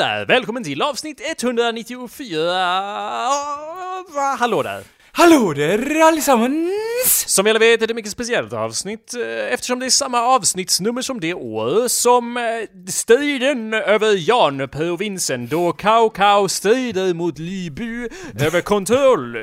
Där! Välkommen till avsnitt 194... Hallå där! Hallå där allesammans! Som vi alla vet är det ett mycket speciellt avsnitt eh, eftersom det är samma avsnittsnummer som det år som eh, striden över Janprovinsen då Cao strider mot Libu över kontroll eh,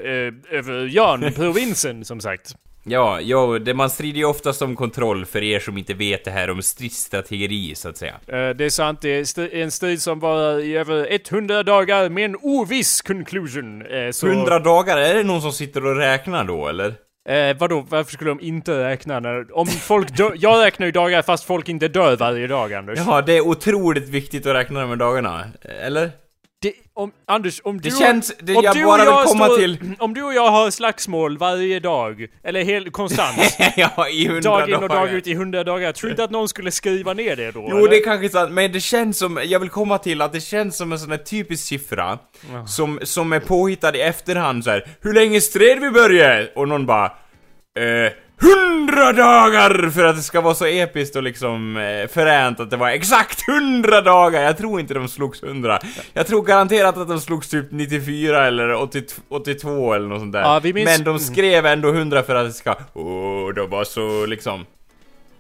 över Janprovinsen som sagt. Ja, ja det, man strider ju oftast om kontroll för er som inte vet det här om stridsstrategi så att säga. Eh, Det är sant, det är st- en strid som var i över 100 dagar med en oviss conclusion. Eh, Så, 100 dagar, är det någon som sitter och räknar då eller? Eh, vadå, varför skulle de inte räkna när... Om folk dör... Jag räknar ju dagar fast folk inte dör varje dag, Anders. Jaha, det är otroligt viktigt att räkna de här dagarna, eller? Det, om, Anders, om du Det och- känns- det- om jag du bara och jag vill komma står- till- Om du och jag har slagsmål varje dag, eller helt konstant, ja, i 100 dag in och dagar. dag ut i hundra dagar, tror du inte att någon skulle skriva ner det då? Jo, eller? det är kanske sant, men det känns som, jag vill komma till att det känns som en sån här typisk siffra som, som är påhittad i efterhand så här. Hur länge stred vi började? Och någon bara eh, Hundra dagar! För att det ska vara så episkt och liksom eh, fränt att det var exakt hundra dagar! Jag tror inte de slogs hundra. Jag tror garanterat att de slogs typ 94 eller 82, 82 eller något sånt där. Ja, minns- Men de skrev ändå hundra för att det ska, åh, det var så liksom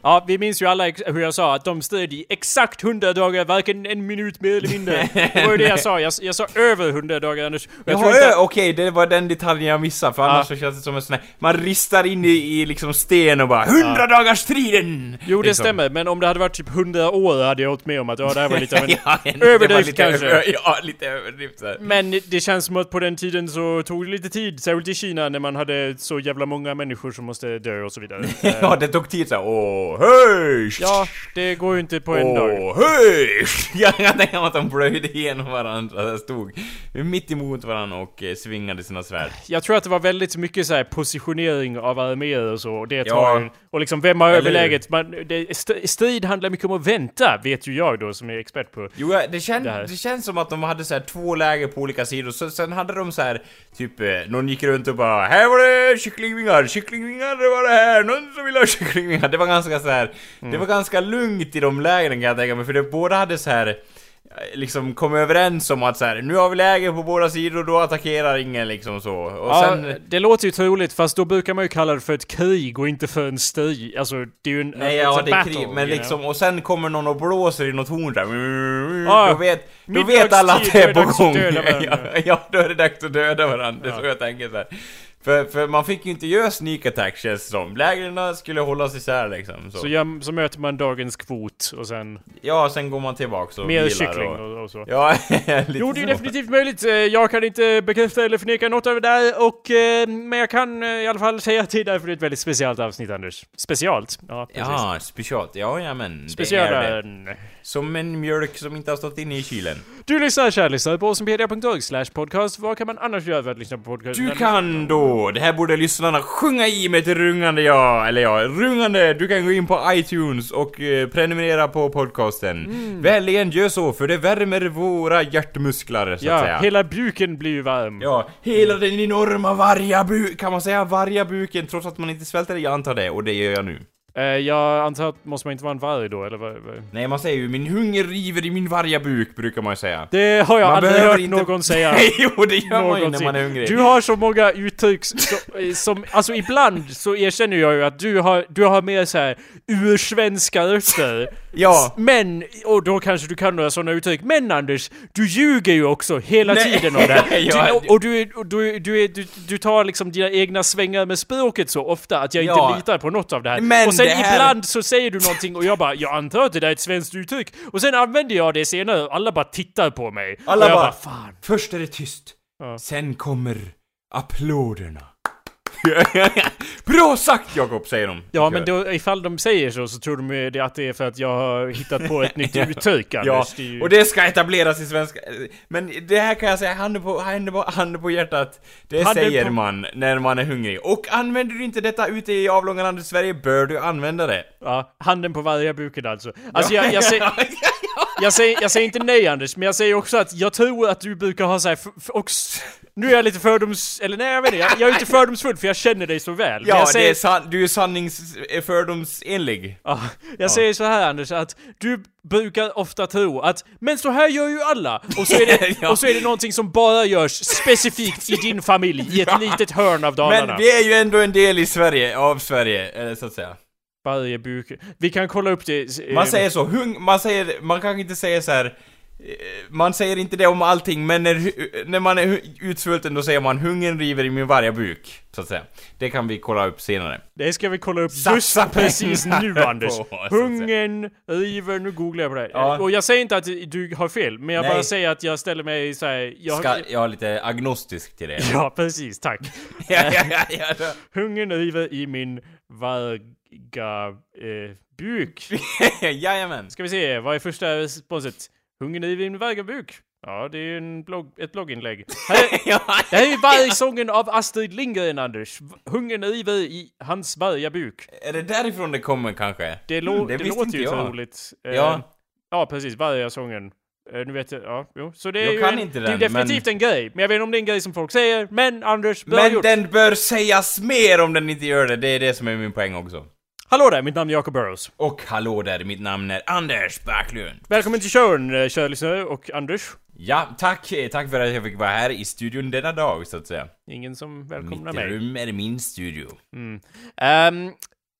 Ja, vi minns ju alla hur jag sa att de stred i exakt 100 dagar, varken en minut mer eller mindre. Det var ju det jag sa, jag, jag sa över 100 dagar Anders. Jag Jaha, inte okej, det var den detaljen jag missade, för annars så känns det som en sån här, man ristar in i, i liksom sten och bara 100 dagars striden! Jo, det liksom. stämmer, men om det hade varit typ 100 år hade jag åkt med om att ja, det här var lite av en ja, var överdrift lite kanske. Över, ja, lite överdrift här. Men det känns som att på den tiden så tog det lite tid, särskilt i Kina när man hade så jävla många människor som måste dö och så vidare. Ja, det tog tid såhär, åh, hej! ja, det går ju inte på en dag. Åh, hej! Jag kan tänka mig att de plöjde igenom varandra, där stod mitt emot varandra och eh, svingade sina svärd. Jag tror att det var väldigt mycket så här positionering av arméer och så, och det tar Ja. Och liksom, vem har Eller överläget? Man, det, st- strid handlar mycket om att vänta, vet ju jag då som är expert på. Jo, det, kän, Det det känns som att de hade så här två läger på olika sidor, så, sen hade de så här typ, eh, någon gick runt och bara Här var det kycklingvingar, kycklingvingar, det var det här, någon som vill ha kycklingvingar. Det var ganska så här, Mm. det var ganska lugnt i de lägren kan jag tänka mig, för det båda hade så här liksom kom överens om att så här, nu har vi läger på båda sidor, då attackerar ingen liksom så. Och Ja, sen... det låter ju troligt, fast då brukar man ju kalla det för ett krig och inte för en strid. Alltså, det är ju en... Nej, ja a det är battle, krig, men know? liksom, och sen kommer någon och blåser i något horn där. Ja, då vet, då vet alla att det är på gång. ja, ja, då är det dags att döda varandra. Det är så jag tänker så här. För, för man fick ju inte göra sneak attack känns det som. Lägren skulle hållas isär liksom. Så. Så, gör- så möter man dagens kvot och sen Ja, sen går man tillbaks och mer kyckling och... och, och så. Ja, lite Jo, det är definitivt möjligt. Eh, Jag kan inte bekräfta eller förneka något av det där, och, eh, men jag kan eh, i alla fall säga det är därför det är ett väldigt speciellt avsnitt, Anders. Specialt. Ja, precis. Ja, specialt. Ja, ja men. Specialen. Som en mjölk som inte har stått inne i kylen. Du lyssnar, kära lyssnare, på awesomepedia.org slash podcast. Vad kan man annars göra för att lyssna på podcast? Du kan då, det här borde lyssnarna sjunga i med ett rungande ja, eller ja, rungande, du kan gå in på iTunes och eh, prenumerera på podcasten. Mm. Väligen gör så, för det värmer våra hjärtmusklar så att Ja, säga. hela buken blir ju varm. Ja, hela den enorma vargabuken, kan man säga vargabuken trots att man inte svälter? Jag antar det, och det gör jag nu. Eh, jag antar att måste man inte vara en varg då, eller vad? vad? Nej, man säger ju min hunger river i min vargabuk, brukar man ju säga. Det har jag Man aldrig hört inte- någon säga. Nej, jo det gör man ju när någonsin. man är hungrig. Du har så många uttryck som, som, alltså ibland så erkänner jag ju att du har, du har mer såhär ursvenska röster. Ja. Men, och då kanske du kan några sådana uttryck. Men Anders, du ljuger ju också hela Nej. tiden om det här. Ja, Du, och du, du, du, du, du tar liksom dina egna svängar med språket så ofta att jag Ja. inte litar på något av det här. Men det här- ibland så säger du någonting och jag bara, jag antar att det där är ett svenskt uttryck. Och sen använder jag det senare och alla bara tittar på mig. Alla och jag bara- bara, fan. Först är det tyst. Ja. Sen kommer applåderna. Bra sagt Jakob, säger de. Ja, men då, ifall de säger så så tror de ju det att det är för att jag har hittat på ett nytt uttryck, Anders. Ja, Det ju- och det ska etableras i svenska. Men det här kan jag säga, handen på, handen på, handen på hjärtat. Det Handen säger på- man när man är hungrig. Och använder du inte detta ute i avlånga landet Sverige bör du använda det. Ja, handen på varje buken alltså. Alltså jag, jag, säger, jag, säger, jag säger inte nej Anders, men jag säger också att jag tror att du brukar ha såhär, också, Nu är jag lite fördoms... Eller nej, jag vet inte. Jag, jag är inte fördomsfull för jag känner dig så väl. Men Ja, jag det säger, är san- du är sannings... fördomsenlig. Ja, jag säger så här Anders, att du brukar ofta tro att Men så här gör ju alla! Och så är det, Ja. och så är det någonting som bara görs specifikt i din familj, i ett Ja. litet hörn av Dalarna. Men vi är ju ändå en del i Sverige, av Sverige, eh, så att säga. Varje buk. Vi kan kolla upp det. eh, Man säger så, hung, man säger, man kan inte säga så här. Man säger inte det om allting, men när, när man är utsvulten då säger man 'Hungern river i min varje buk' så att säga. Det kan vi kolla upp senare. Det ska vi kolla upp Satsa just precis nu på, Anders. säga. Hungern river, nu googlar jag på det. Ja. Och jag säger inte att du har fel, men jag Nej. bara säger att jag ställer mig såhär... Jag, Ska jag är lite agnostisk till det? Ja, precis, tack. ja, ja, ja, ja. Hungern river i min varga eh, buk. Jajamän. Ska vi se, vad är första responset? Hungern river i varga buk. Ja, det är en blogg, ett blogginlägg. Här, det här är vargsången av Astrid Lindgren, Anders. Hungern river i hans varga buk. är det därifrån det kommer kanske? Det, lå- Mm, det, visste låter ju jag. roligt. Eh, Ja. Ja, precis. Vargasången. Eh, nu vet jag, ja, jo. Så det är Jag ju kan en, inte det är den, definitivt en grej. Men jag vet inte om det är en grej som folk säger. Men Anders, bra Men gjort. den bör sägas mer om den inte gör det, det är det som är min poäng också. Hallå där, mitt namn är Jacob Burrows. Och hallå där, mitt namn är Anders Backlund. Välkommen till showen, eh, kära lyssnare och Anders. Ja, tack, eh, tack för att jag fick vara här i studion denna dag, så att säga. Ingen som Mitt välkomnar mig. rum är min studio. Ehm,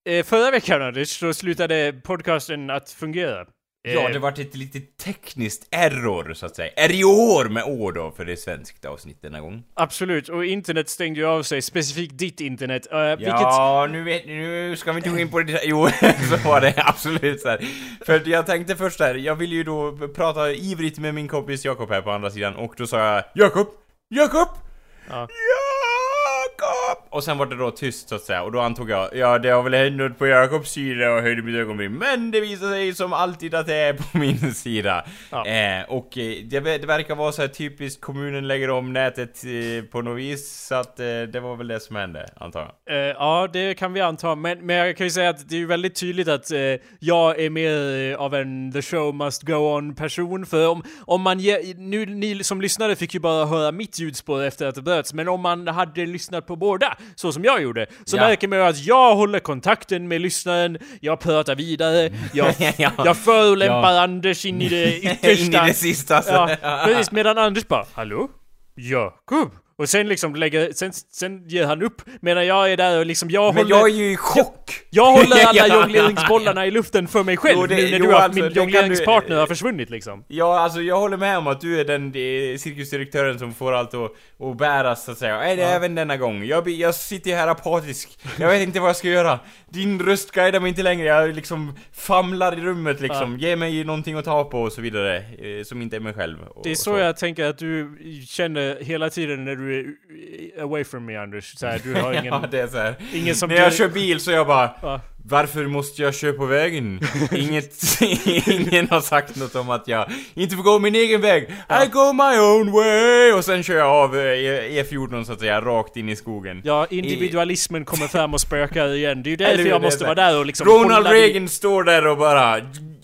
eh, förra veckan Anders, så slutade podcasten att fungera. Ja, Eh, det vart ett litet tekniskt error, så att säga. Error med å då, för det är svenskt avsnitt denna gång. Absolut, och internet stängde ju av sig, specifikt ditt internet. Uh, vilket... Ja, nu vet nu ska vi inte gå in på det. Jo, så var det absolut så här. För jag tänkte först där, jag ville ju då prata ivrigt med min kompis Jakob här på andra sidan och då sa jag Jakob! Jakob! Ja. Jakob! Och sen var det då tyst så att säga och då antog jag, ja det har väl hänt något på Jakobs sida och höjde mitt ögonbryn Men det visade sig som alltid att det är på min sida. Ja. Eh, och eh, det, det verkar vara så här typiskt kommunen lägger om nätet eh, på något vis så att eh, det var väl det som hände, antar jag. Eh, ja, det kan vi anta. Men, men jag kan ju säga att det är väldigt tydligt att eh, jag är mer av en the show must go on person. För om, om man ger, nu ni som lyssnare fick ju bara höra mitt ljudspår efter att det bröts. Men om man hade lyssnat på båda, så som jag gjorde, så Ja. märker man ju att jag håller kontakten med lyssnaren, jag pratar vidare, jag, Ja. jag förolämpar Ja. Anders in i det yttersta. In i det sista så. Ja, precis. Medan Anders bara Hallå? Jakob? Och sen liksom lägger, sen, sen ger han upp. Medan jag är där och liksom, jag Men håller... jag är ju i chock! Jag håller alla Ja, ja, jongleringsbollarna i luften för mig själv Jo, det- nu när jo, du alltså, min jongleringspartner du- har försvunnit liksom. Ja, alltså jag håller med om att du är den eh, cirkusdirektören som får allt att, att bäras så att säga. Är det även denna gång? Jag, jag sitter här apatisk. Jag vet inte vad jag ska göra. Din röst guidar mig inte längre. Jag liksom famlar i rummet liksom. Ge mig någonting att ta på och så vidare. Eh, som inte är mig själv. Och, Det är så, jag tänker att du känner hela tiden när du är eh, away from me Anders. Så här, du har ingen... Ja, det är så här. ingen som När jag du- kör bil så jag bara Ja. Varför måste jag köra på vägen? Inget, ingen har sagt något om att jag inte får gå min egen väg. I go my own way! Och sen kör jag av eh, E- E14 så att säga, rakt in i skogen. Ja, individualismen kommer fram och spökar igen. Det är ju därför jag måste vara där och liksom Ronald Reagan står där och bara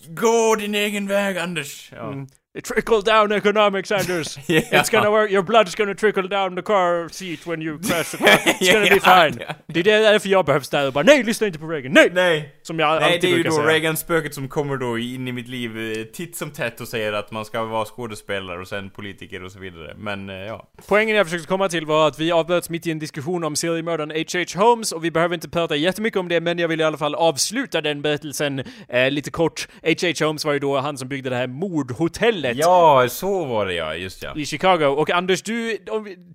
Gå din egen väg Anders! Ja. Mm. Trickle down economics, Anders. Ja. It's gonna work. Your blood's gonna trickle down the car seat when you crash the car. It's gonna be Ja, fine. ja. Det är därför jag behövs där och bara nej, lyssna inte på Reagan. Nej! Nej! Som jag Nej, alltid det är ju brukar då säga. Reagan-spöket som kommer då in i mitt liv eh, titt som tätt och säger att man ska vara skådespelare och sen politiker och så vidare. Men eh, ja. Poängen jag försökte komma till var att vi avbröts mitt i en diskussion om seriemördaren H.H. Holmes och vi behöver inte prata jättemycket om det men jag vill i alla fall avsluta den berättelsen eh, lite kort. H.H. Holmes var ju då han som byggde det här mordhotellet. Ja, så var det ja, just ja. i Chicago. Och Anders, du,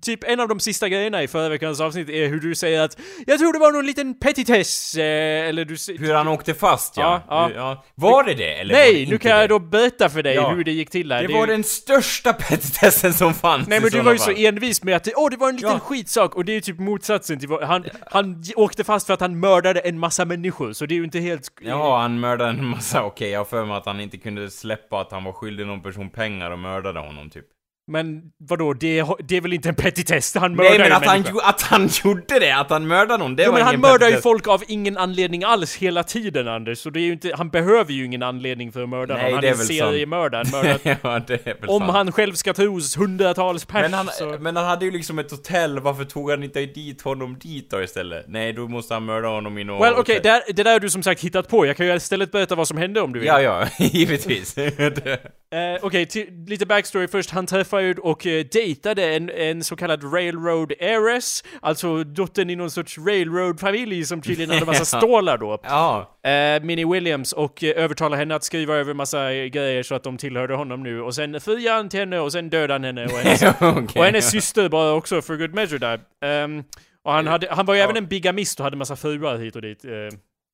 typ en av de sista grejerna i förra veckans avsnitt är hur du säger att jag tror det var någon liten petitess, eh, eller du Hur han åkte fast ja. Ja, ja. Var det det? Eller var det Nej, nu kan det? jag då berätta för dig Ja. hur det gick till här. Det är var ju- den största petitessen som fanns Nej men du var ju så envis med att det, åh det var en liten Ja. skitsak och det är ju typ motsatsen till vad, han, han åkte fast för att han mördade en massa människor så det är ju inte helt... Ja, han mördade en massa, okej jag har för mig att han inte kunde släppa att han var skyldig någon person pengar och mördade honom typ. Men vadå, det, det är väl inte en petitess? Han mördar Nej men att han, att han gjorde det, att han mördade någon, det Jo var men han mördar ju folk av ingen anledning alls hela tiden Anders, så det är ju inte, han behöver ju ingen anledning för att mörda Nej, någon. Han det är är en seriemördare, ja, det är väl Om sant. han själv ska tro hundratals pers men han, så... men han hade ju liksom ett hotell, varför tog han inte dit honom dit då istället? Nej, då måste han mörda honom i något Well okej, där- det där har du som sagt hittat på. Jag kan ju istället berätta vad som hände om du vill. Ja, ja, givetvis. Eh, Okej, till- lite backstory först. Han träffade ju och eh, dejtade en, en så kallad railroad heiress, alltså dottern i någon sorts railroad-familj som tydligen hade massa stålar då. ja. Eh, Minnie Williams och eh, övertalade henne att skriva över massa eh, grejer så att de tillhörde honom nu och sen friade han till henne och sen dödade han henne och hennes, Okej. och hennes syster bara också för good measure där. Ehm, och han, hade, han var ju även en bigamist och hade massa fruar hit och dit. Eh,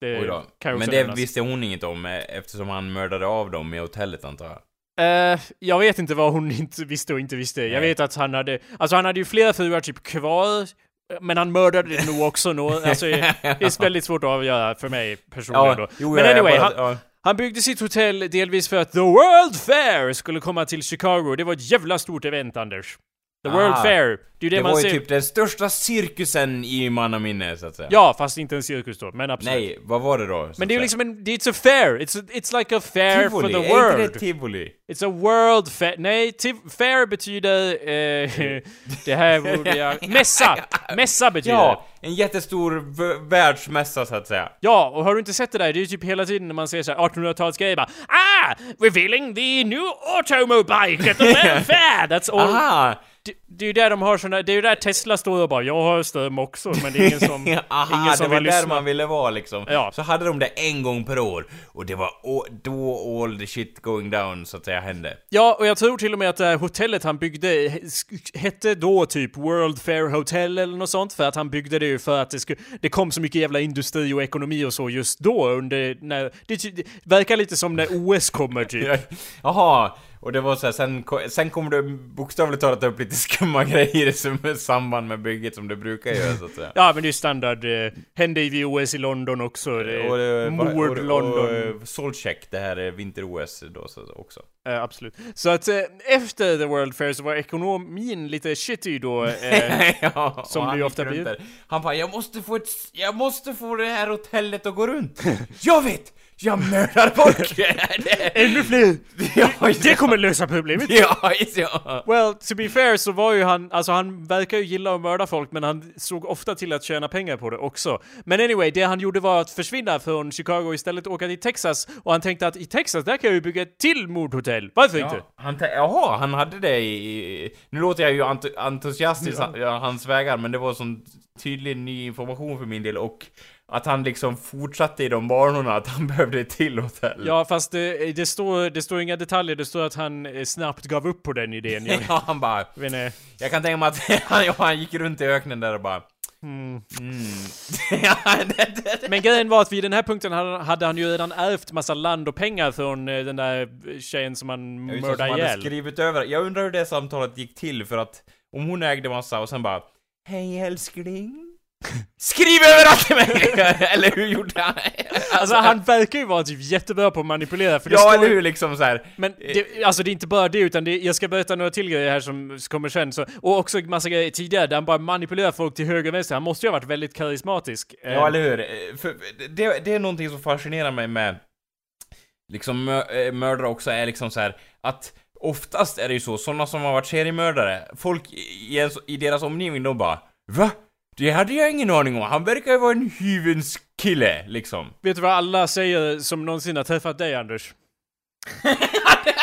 det Men det nämnas. visste hon inget om eh, eftersom han mördade av dem i hotellet antar jag. Eh, jag vet inte vad hon inte visste och inte visste. Jag Nej. vet att han hade, alltså han hade ju flera fruar typ kvar, men han mördade nog också nå, alltså det är väldigt svårt att avgöra för mig personligen då. jo, men jag- jag anyway, bara- han, ja. han byggde sitt hotell delvis för att The World Fair skulle komma till Chicago. Det var ett jävla stort event, Anders. The World Ah, Fair. Det är ju det, Det man var ju ser. typ den största cirkusen i mannaminne, så att säga. Ja, fast inte en cirkus då, men absolut. Nej, vad var det då? Men det är ju liksom en, it's a fair. It's, a, it's like a fair Tivoli, for the är inte world. det tivoli? It's a world fair. Nej, tiv- fair betyder... Eh, det här borde jag... Mässa! Mässa betyder Ja, en jättestor världsmässa så att säga. Ja, och har du inte sett det där? Det är ju typ hela tiden när man ser så här 1800-talsgrejer bara Ah! Revealing the new automobile at the World Fair! That's all... Aha! Det, det är ju där de har såna... Det är ju där Tesla står och bara Jag har ström också, men det är ingen som... Aha, ingen som det var vill där lyssna. man ville vara liksom. Ja. Så hade de det en gång per år. Och det var då all the shit going down, så att säga, hände. Ja, och jag tror till och med att det här hotellet han byggde hette då typ World Fair Hotel eller något sånt, för att han byggde det ju för att det, sku, det kom så mycket jävla industri och ekonomi och så just då under när... Det, det verkar lite som när OS kommer typ. Jaha, och det var så här, sen, sen kom det bokstavligt talat upp lite skumma grejer som är samband med bygget som det brukar göra så att säga. Ja, men det är standard. Eh, hände i vid OS i London också. Det, Och det- mord och- och- London. Och, eh, Solcheck, det här är vinter-OS då så, också. Eh, absolut. Så att eh, efter The World Fair så var ekonomin lite shitty då. Eh, ja, som det ju ofta blir. Han bara 'Jag måste få ett, jag måste få det här hotellet att gå runt' Jag vet! Jag mördar folk! ännu fler! ja, Det kommer lösa problemet! Ja, ja. Well, to be fair så var ju han, alltså han verkar ju gilla att mörda folk men han såg ofta till att tjäna pengar på det också. Men anyway, det han gjorde var att försvinna från Chicago och istället åka till Texas och han tänkte att i Texas där kan jag ju bygga ett till mordhotell. Varför inte? Ja, han tä- Jaha, han hade det i... Nu låter jag ju ent- entusiastisk ja. hans vägar, men det var sån tydlig ny information för min del och att han liksom fortsatte i de banorna, att han behövde ett till hotell. Ja, fast det, det, står, det står inga detaljer, det står att han eh, snabbt gav upp på den idén. Jag Ja, han bara... vet inte. Jag kan tänka mig att han, han gick runt i öknen där och bara... Mm. Mm. Men grejen var att vid den här punkten hade, han ju redan ärvt massa land och pengar från eh, den där tjejen som han Ja, mördade ihjäl. skrivit över. Jag undrar hur det samtalet gick till för att om hon ägde massa och sen bara Hej älskling. Skriv över allt till mig! eller hur gjorde han? Alltså han verkar ju vara typ jättebra på att manipulera för det Ja, står eller hur liksom så här. Men det, alltså det är inte bara det utan det, jag ska berätta några till grejer här som kommer sen så, och också massa grejer tidigare där han bara manipulerar folk till höger och vänster. Han måste ju ha varit väldigt karismatisk. Eh, Ja, eller hur? Eh, För det, det är någonting som fascinerar mig med liksom eh, mördare också är liksom så här att oftast är det ju så, sådana som har varit seriemördare, folk i, i deras omgivning de bara Va? Det hade jag ingen aning om, han verkar ju vara en hyvens kille, liksom. Vet du vad alla säger som någonsin har träffat dig Anders?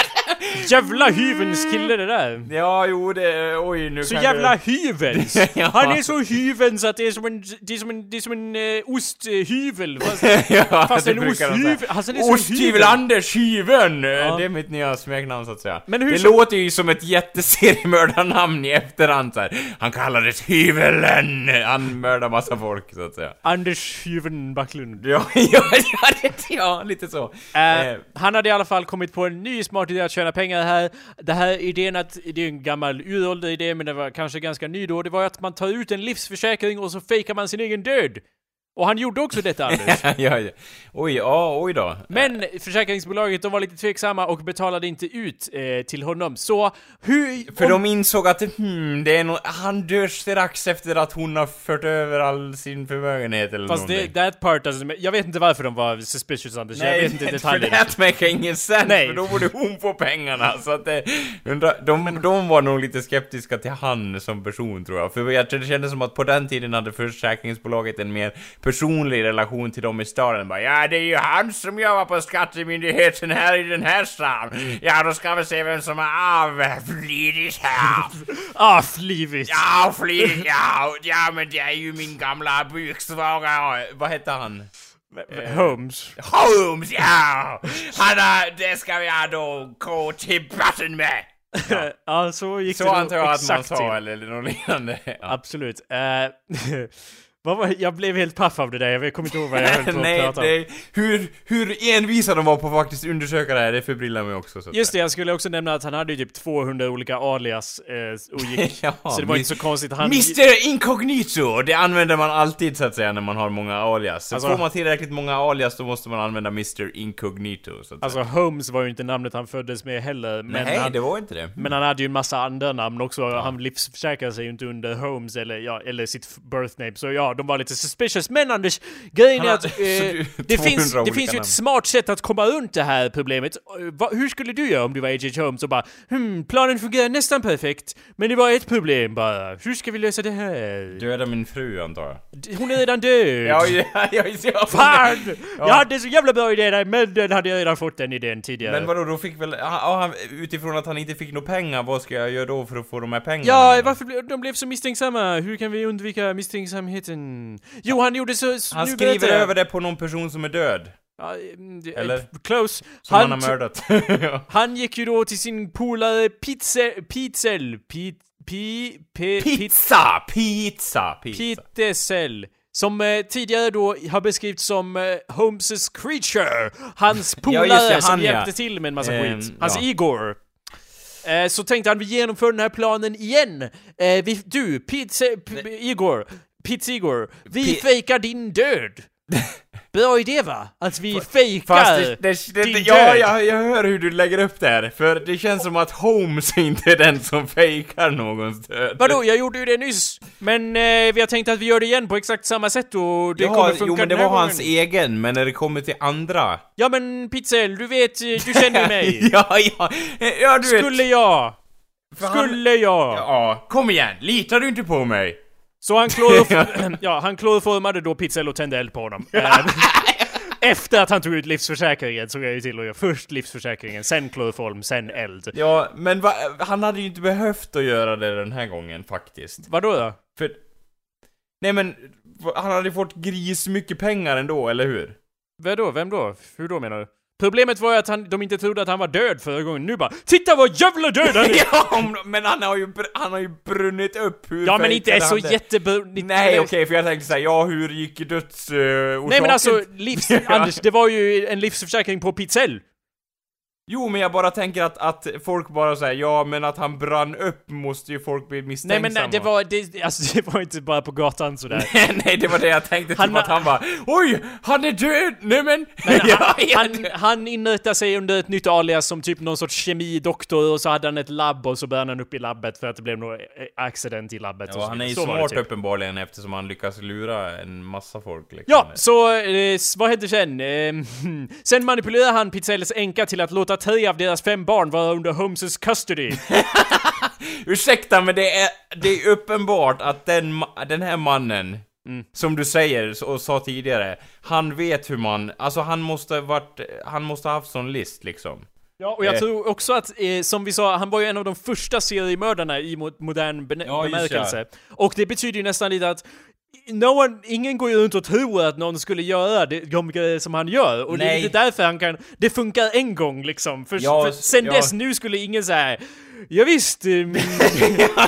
jävla hyvens kille det där! Ja, jo det, oj nu Så jävla hyvens! Ja. Han är så hyvens att det är som en, det är som en, det är som en uh, osthyvel. Fast, ja, fast en osthyvel, alltså det är så Osthyvel hyvel. Anders Hyven! Ja. Det är mitt nya smeknamn så att säga. Men hur det så- låter ju som ett jätteseriemördarnamn i efterhand så här. Han kallades Hyvelen! Han mördar massa folk så att säga. Anders Hyven Backlund. Ja, ja, ja, det, ja lite så. Eh, Eh. han hade i alla fall kommit på en ny smart idé att tjäna pengar här. Det här idén att, det är en gammal uråldrig idé men det var kanske ganska ny då. Det var att man tar ut en livsförsäkring och så fejkar man sin egen död. Och han gjorde också detta Anders. ja, ja. Oj, ja, oj då. Men försäkringsbolaget de var lite tveksamma och betalade inte ut eh, till honom. Så hur... För om- de insåg att hmm, det är no han dör strax efter att hon har fört över all sin förmögenhet eller Fast det, någonting. that part doesn't, jag vet inte varför de var suspicious Anders, jag vet inte för detaljerna. det makar ingen sens, Nej. för då borde hon få pengarna. Så att det, undra, de, de var nog lite skeptiska till han som person tror jag. För jag det kändes som att på den tiden hade försäkringsbolaget en mer personlig relation till dem i staden. Bara, ja, det är ju han som jobbar på skattemyndigheten här i den här stan. Ja, då ska vi se vem som är avflidigt här. Flivigt! Ja, flitigt, ja, ja, men det är ju min gamla buksvågare. Vad hette han? Holmes. Holmes, ja! Han det ska jag då gå till botten med! Ja, så gick Så det antar jag att man sa, till. eller något liknande. Ja. Absolut. Eh, var, jag blev helt paff av det där, jag kommer inte ihåg vad jag höll på att Nej, prata om. det, hur, hur envisa de var på att faktiskt undersöka det här, det förbryllar mig också. Så Just det, jag skulle också nämna att han hade ju typ 200 olika alias eh, och gick, Ja, så det var inte så konstigt. Han, Mr Incognito! Det använder man alltid så att säga när man har många alias. Så Alltså- får man tillräckligt många alias då måste man använda Mr Incognito. Så att Alltså säga. Holmes var ju inte namnet han föddes med heller. Men, Nej, han, det var inte det. men han hade ju en massa andra namn också. Han livsförsäkrade sig ju inte under Holmes eller, ja, eller sitt birth name. Så ja, de var lite suspicious. Men Anders, grejen är att eh, det, 200 finns, det finns ju ett smart sätt att komma runt det här problemet. Eh, va, hur skulle du göra om du var H.H. Holmes och bara hmm, planen fungerar nästan perfekt, men det var ett problem bara. Hur ska vi lösa det här? Döda min fru antar jag. Hon är redan död! Ja, ja, ja, ja. Fan! Ja. Jag hade så jävla bra idé där, men den hade jag redan fått den idén tidigare. Men vadå, då fick väl... Ja, han, utifrån att han inte fick några pengar, vad ska jag göra då för att få de här pengarna? Ja, varför blev de blev så misstänksamma? Hur kan vi undvika misstänksamheten? Jo, han gjorde så... så Han nu skriver jag. över det på någon person som är död. Ja, mm, Eller? Close. Som han, Han, har mördat. Ja. han gick ju då till sin polare Pitzel... Pitzel... Pit... Pi... Pe, Pizza! Pizza! Pizza. Pitesel. Som eh, tidigare då har beskrivits som eh, Holmes' creature. Hans polare det, som han, ja. hjälpte till med en massa Ehm, skit. Hans ja. Igor. Eh, så tänkte han, vi genomför den här planen igen. Eh, vi, du, Pizze, P- Igor, Pizz-Igor, vi Pi- fejkar din död. Bra idé va? Att vi fejkar Fast det, det, det, din det, ja, död. jag, jag hör hur du lägger upp det här. För det känns som att Holmes inte är den som fejkar någons död. Vadå, jag gjorde ju det nyss. Men eh, vi har tänkt att vi gör det igen på exakt samma sätt och det ja, kommer funka jo men det var hans gången. egen, men när det kommer till andra... Ja men Pizzel, du vet, eh, du känner ju mig. ja, ja, ja du vet. Skulle jag, för han- skulle jag. Ja, kom igen, litar du inte på mig? Så han klorof- ja, han kloroformade då Pizzel och tände eld på honom. Eh, Efter att han tog ut livsförsäkringen såg jag ju till att göra först livsförsäkringen, sen kloroform, sen eld. Ja, men va, han hade ju inte behövt att göra det den här gången faktiskt. Vadå då? För... Nej men, han hade fått gris mycket pengar ändå, eller hur? Vadå? Vem då? Hur då menar du? Problemet var ju att han, de inte trodde att han var död förra gången. Nu bara Titta vad jävla död han är! ja, men han har ju, han har ju brunnit upp hur Ja men inte fejkade så jättebra... Nej okej, för jag tänkte säga ja hur gick döds... Uh, Nej men alltså, livs... Anders, det var ju en livsförsäkring på Pizzell. Jo men jag bara tänker att, att folk bara säger ja men att han brann upp måste ju folk bli Nej misstänksamma. men nej, det var, det, alltså det var inte bara på gatan sådär. Nej det var det jag tänkte, Han- typ att han bara Oj! Han är död! Nej men... Men ja, han, ja, han, han inrättade sig under ett nytt alias som typ någon sorts kemidoktor och så hade han ett labb och så började han upp i labbet för att det blev något eh, accident i labbet. och Ja, så han är ju. Så smart typ. uppenbarligen eftersom han lyckas lura en massa folk liksom. Ja, så eh, vad hände sen? Eh, sen manipulerade han Pizzelles änka till att låta tre av deras fem barn vara under Holmes' custody. Ursäkta men det är, det är uppenbart att den, den här mannen Mm. Som du säger och sa tidigare, han vet hur man, alltså han måste varit, han måste ha haft sån list liksom. Ja, och jag Eh. tror också att, eh, som vi sa, han var ju en av de första seriemördarna i mo modern Ja, bemärkelse. Och det betyder ju nästan lite att No one, ingen går ju runt och tror att någon skulle göra det, de grejer som han gör. Och det är Nej. lite därför han kan... Det funkar en gång liksom. För, Ja, för sen ja. dess nu skulle ingen säga Ja, visst, eh, min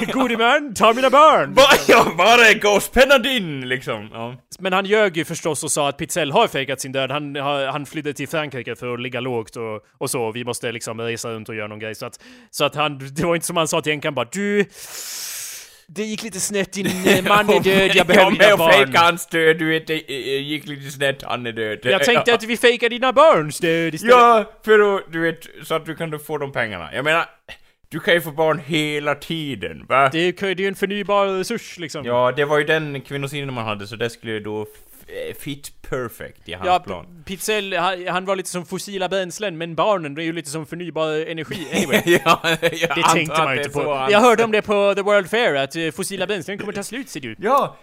gode man, ta mina barn! Bara, ja, bara gå och spänna din liksom. Ja. Men han ljög ju förstås och sa att Pizzell har fejkat sin död. Han, han flydde till Frankrike för att ligga lågt och, och så. Vi måste liksom resa runt och göra någon grej. Så att, så att han, det var inte som han sa till änkan bara du... det gick lite snett, din eh, man är död, jag ja, behöver dina att barn. fejka hans död, du vet, det eh, gick lite snett, han är död. Jag tänkte att vi fejkar dina barns död istället. Ja, för att, du vet, så att du kan få de pengarna. Jag menar, du kan ju få barn hela tiden, va? Det är det är ju en förnybar resurs liksom. Ja, det var ju den kvinnosynen man hade, så det skulle ju då eh, fit perfect i hans Ja, plan. P- Pizzell, han, han var lite som fossila bränslen, men barnen är ju lite som förnybar energi. Anyway, ja, det tänkte man ju inte på. Jag hörde om det på The World Fair, att eh, fossila bränslen kommer ta slut ser du. Ja!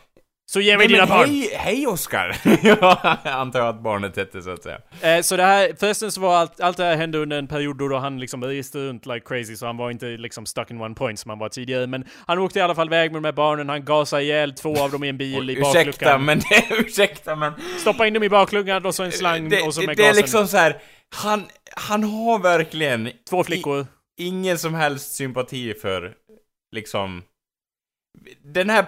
Så ge mig Nej, dina men barn! hej, hej Oskar! ja, jag antar att barnet hette så att säga. Eh, så det här, förresten så var allt, allt det här hände under en period då, han liksom reste runt like crazy, så han var inte liksom stuck in one point som han var tidigare. Men han åkte i alla fall iväg med de här barnen, han gasade ihjäl två av dem i en bil i Ursäkta, bakluckan. men det, ursäkta men... Stoppa in dem i bakluckan och så en slang det, och så med det är gasen. liksom så här. han, han har verkligen Två flickor. i, ingen som helst sympati för, liksom... Den här,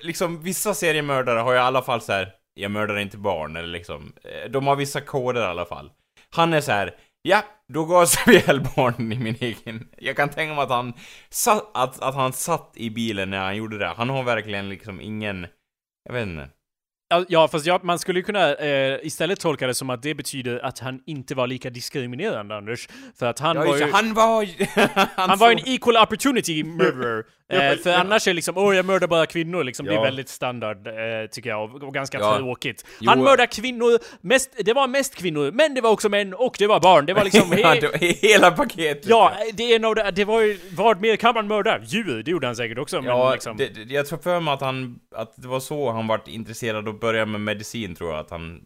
liksom, vissa seriemördare har ju i alla fall så här. jag mördar inte barn, eller liksom, eh, de har vissa koder i alla fall. Han är så här. ja, då gasar vi ihjäl barnen i min egen... Jag kan tänka mig att han, satt, att, att han satt i bilen när han gjorde det. Han har verkligen liksom ingen, jag vet inte. Ja, fast ja, man skulle ju kunna eh, istället tolka det som att det betyder att han inte var lika diskriminerande, Anders. För att han Ja, var ju... han var... Han var en equal opportunity murderer. Ja, eh, för ja. annars är liksom, åh jag mördar bara kvinnor, liksom, det är Ja. väldigt standard, eh, tycker jag, och, och ganska Ja. tråkigt. Jo. Han mördar kvinnor, mest, det var mest kvinnor, men det var också män, och det var barn. Det var liksom... ja, he- var hela paketet. Ja, det är en av det, var ju, vad mer kan man mörda? Djur, det gjorde han säkert också, men Ja, liksom... det, det, jag tror för mig att han, att det var så han vart intresserad och började med medicin tror jag, att han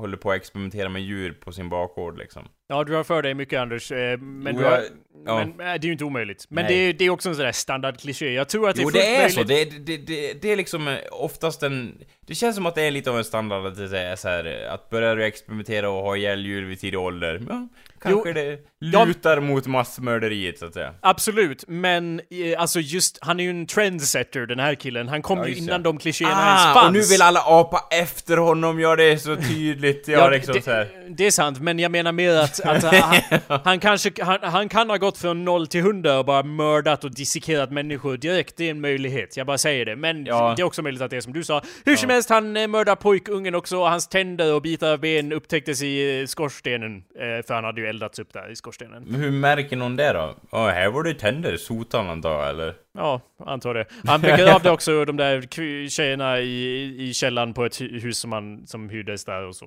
håller på att experimentera med djur på sin bakgård liksom. Ja, du har för dig mycket Anders, eh, men, Jo, du har, ja. men eh, det är ju inte omöjligt. Men det är, det är också en sån där standardkliché. Jag tror att det är fullt det är så. möjligt. Det, det, det, det är liksom eh, oftast en... Det känns som att det är lite av en standard att det är så här, att börja du experimentera och ha ihjäl djur vid tidig ålder, ja, kanske Jo, det ja. lutar mot massmörderiet så att säga. Absolut, men eh, alltså just, han är ju en trendsetter den här killen. Han kom Ja, ju innan de klichéerna ens fanns. Ah, och nu vill alla apa efter honom, ja det är så tydligt, ja, liksom det, så här. det är sant, men jag menar mer att, att han, han kanske, han, han kan ha gått från 0 till 100 och bara mördat och dissekerat människor direkt, det är en möjlighet, jag bara säger det. Men Ja. det är också möjligt att det är som du sa. Hur som helst, han eh, mördar pojkungen också, och hans tänder och bitar av ben upptäcktes i eh, skorstenen. Eh, för han hade ju eldats upp där i skorstenen. Men hur märker någon det då? Ja, här var det tänder, sotan antar jag, eller? Ja, antar det. Han begravde också de där tjejerna i, i källaren på ett hus som han som hyrdes där och så.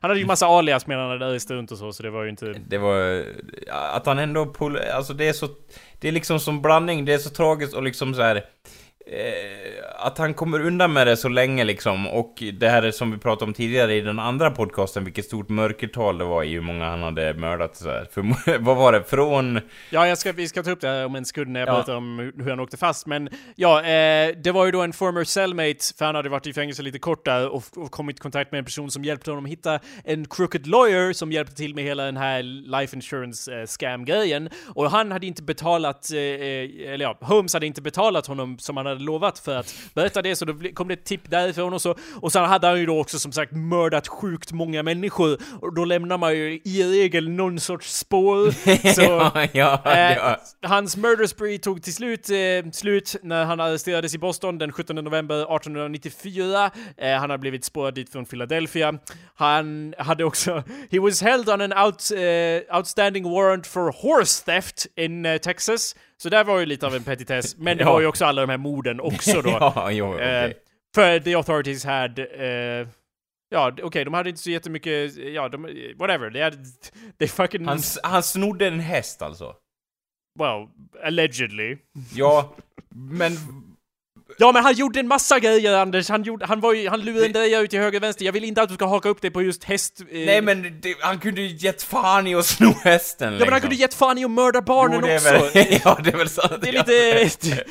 Han hade ju massa alias medan han reste runt och så, så det var ju inte... Det var... Att han ändå pull, Alltså det är så... Det är liksom som blandning, det är så tragiskt och liksom så här. Eh, att han kommer undan med det så länge liksom, och det här är som vi pratade om tidigare i den andra podcasten, vilket stort mörkertal det var i hur många han hade mördat så här. För vad var det? Från... Ja, jag ska, vi ska ta upp det här om en sekund när jag Ja. pratar om hur han åkte fast. Men ja, eh, det var ju då en former cellmate, för han hade varit i fängelse lite kort där och, och kommit i kontakt med en person som hjälpte honom hitta en crooked lawyer som hjälpte till med hela den här life insurance eh, scam-grejen. Och han hade inte betalat, eh, eh, eller ja, Holmes hade inte betalat honom som han hade lovat för att berätta det, så då kom det ett tipp därifrån och så. Och sen hade han ju då också som sagt mördat sjukt många människor, och då lämnar man ju i regel någon sorts spår. Så, ja, ja, Eh, ja. Hans murder spree tog till slut eh, slut när han arresterades i Boston den 17 november 1894. Eh, han har blivit spårad dit från Philadelphia. Han hade också... He was held on an out, eh, outstanding warrant for horse theft in eh, Texas. Så där var ju lite av en petitess. Men det Ja. var ju också alla de här morden också då. ja, jo, okej. Eh, för the authorities had... eh, Ja, okej, de hade inte så jättemycket, ja, de, whatever, they had, they fucking, han, han snodde en häst alltså? well, allegedly. Ja, men... Ja men han gjorde en massa grejer Anders, han, gjorde, han var ju, han lurade en dreja ut till höger och vänster. Jag vill inte att du ska haka upp dig på just häst... Eh, Nej men det, han kunde ju gett fan i att sno hästen Ja men han kunde gett fan i att mörda barnen Jo, det är också. Väl, ja, det är väl sant. Det är lite...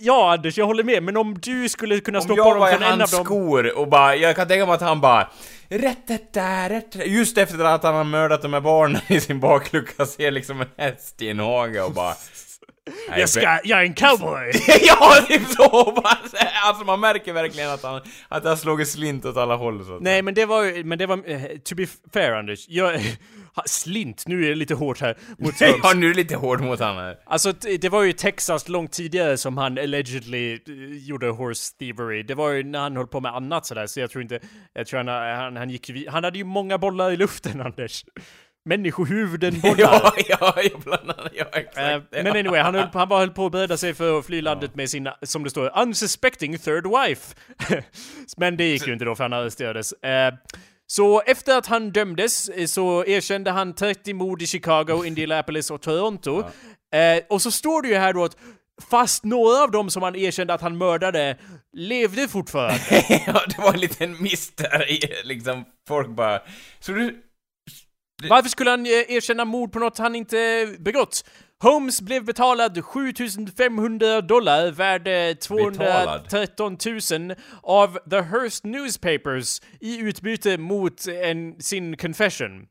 ja Anders, jag håller med, men om du skulle kunna Om jag honom var i från en av hans dem... skor och bara, jag kan tänka mig att han bara Rätt det där, rätt det. Just efter att han har mördat de här barnen i sin baklucka ser liksom en häst i en hage och bara Jag ska, jag är en cowboy! ja, typ så! Alltså man märker verkligen att han, att har slagit slint åt alla håll så att Nej men det var ju, men det var, eh, to be fair Anders, jag, slint, nu är det lite hårt här mot Holmes. ja, nu är det lite hård mot honom här. Alltså det var ju Texas långt tidigare som han allegedly eh, gjorde horse thievery. Det var ju när han höll på med annat sådär, så jag tror inte, jag tror han, han, han gick han hade ju många bollar i luften Anders. Människohuvuden bollar. Ja, ja, ja, bland annat, ja, exakt. Ja. Men anyway, han, höll, på- han bara höll på att bereda sig för att fly landet med sin, som det står, unsuspecting third wife. men det gick ju inte då för han arresterades. Eh, Så efter att han dömdes eh, så erkände han 30 mord i Chicago, Indianapolis och Toronto. Eh, Och så står det ju här då att fast några av dem som han erkände att han mördade levde fortfarande. ja, det var en liten miss där liksom, folk bara... Så du... Varför skulle han eh, erkänna mord på något han inte begått? Holmes blev betalad 7500 dollar, värd eh, 213 000 av The Hearst Newspapers i utbyte mot en, sin confession.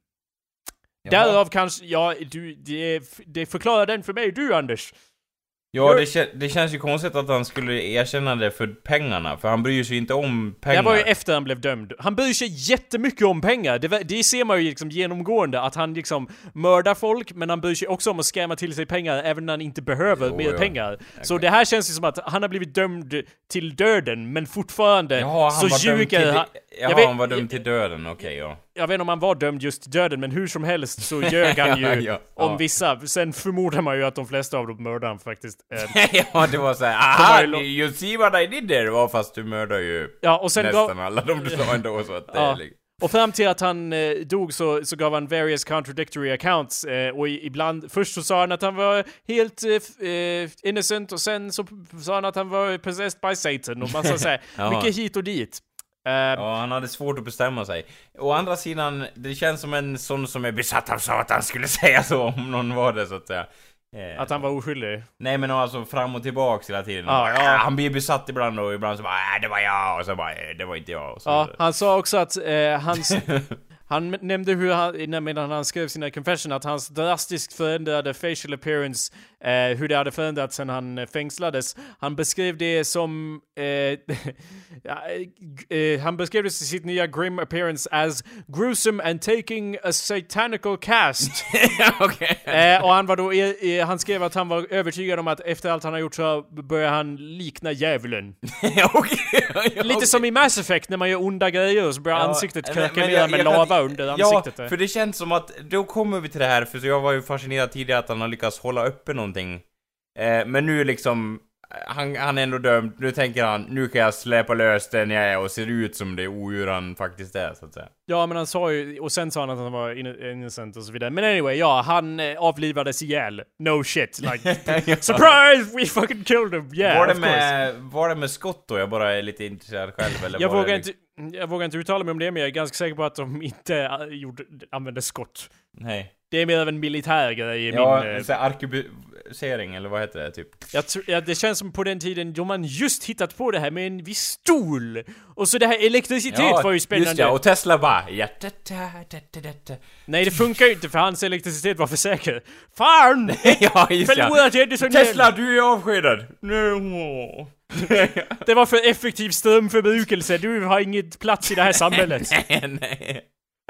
Därav kanske, ja, du, det, det förklarar den för mig du Anders. Ja, det, kä- det känns ju konstigt att han skulle erkänna det för pengarna, för han bryr sig inte om Det pengar. här var ju efter han blev dömd. Han bryr sig jättemycket om pengar. Det, det ser man ju liksom genomgående, att han liksom mördar folk, men han bryr sig också om att skämma till sig pengar även när han inte behöver Jo, mer ja. pengar. Så det här känns ju som att han har blivit dömd till döden, men fortfarande Jaha, han så var dömd ljuger till... han. Jaha, Jag vet- han var dömd till döden, okej, ja. Jag vet inte om han var dömd just till döden, men hur som helst så ljög han ju Ja, ja, om ja. vissa. Sen förmodar man ju att de flesta av dem mördade han faktiskt. Eh, ja, det var såhär, aha, ju you see what I did there, var fast du mördar ju Ja, och sen gav, nästan alla de du sa ändå, så att det är liksom... Och fram till att han eh, dog så, så gav han various contradictory accounts. Eh, och i, ibland, först så sa han att han var helt eh, eh, innocent och sen så sa han att han var possessed by Satan och massa såhär, Ja. mycket hit och dit. Eh, Ja, han hade svårt att bestämma sig. Å andra sidan, det känns som en sån som är besatt av Satan skulle säga så om någon var det så att säga. Eh, Att han var oskyldig. Nej men alltså fram och tillbaks hela tiden. Ja, Ja, ja. Han blir besatt ibland och ibland så bara äh, det var jag och så bara äh, det var inte jag och så Ja, han sa också att eh, hans... Han nämnde hur han, medan han skrev sina confession, att hans drastiskt förändrade facial appearance, eh, hur det hade förändrats sen han eh, fängslades. Han beskrev det som... Eh, ja, eh, han beskrev det sitt nya grim appearance as gruesome and taking a satanical cast. Okej. eh, och han var då, eh, eh, han skrev att han var övertygad om att efter allt han har gjort så börjar han likna djävulen. Okej. Lite som i Mass Effect när man gör onda grejer så börjar Ja, ansiktet jag- med jag kan- under ansiktet. Ja, för det känns som att då kommer vi till det här, för jag var ju fascinerad tidigare att han har lyckats hålla uppe någonting. Eh, men nu liksom, han, han är ändå dömd, nu tänker han, nu kan jag släppa lös den jag är och ser ut som det odjur han faktiskt är, så att säga. Ja, men han sa ju, och sen sa han att han var inno- innocent och så vidare. Men anyway, ja, han eh, avlivades ihjäl. No shit, like, surprise! We fucking killed him! Yeah, var, det med, var det med skott då? Jag bara är lite intresserad själv, eller Jag vågar, liksom- inte, jag vågar inte uttala mig om det, men jag är ganska säker på att de inte äh, gjorde, använde skott. Nej. Det är mer av en militär grej i Ja, min... eh, så här arkebusering, eller vad heter det, typ? Jag tror, ja, det känns som på den tiden då man just hittat på det här med en viss stol. Och så det här elektricitet var ju spännande. Just ja, och Tesla bara... Ja, da, da, da, da. Nej, det funkar ju inte för hans elektricitet var för säker. Fan! ja, just ja. Förlorat Edison Tesla, du är avskedad! No. Det var för effektiv strömförbrukelse, du har inget plats i det här samhället. nej, nej.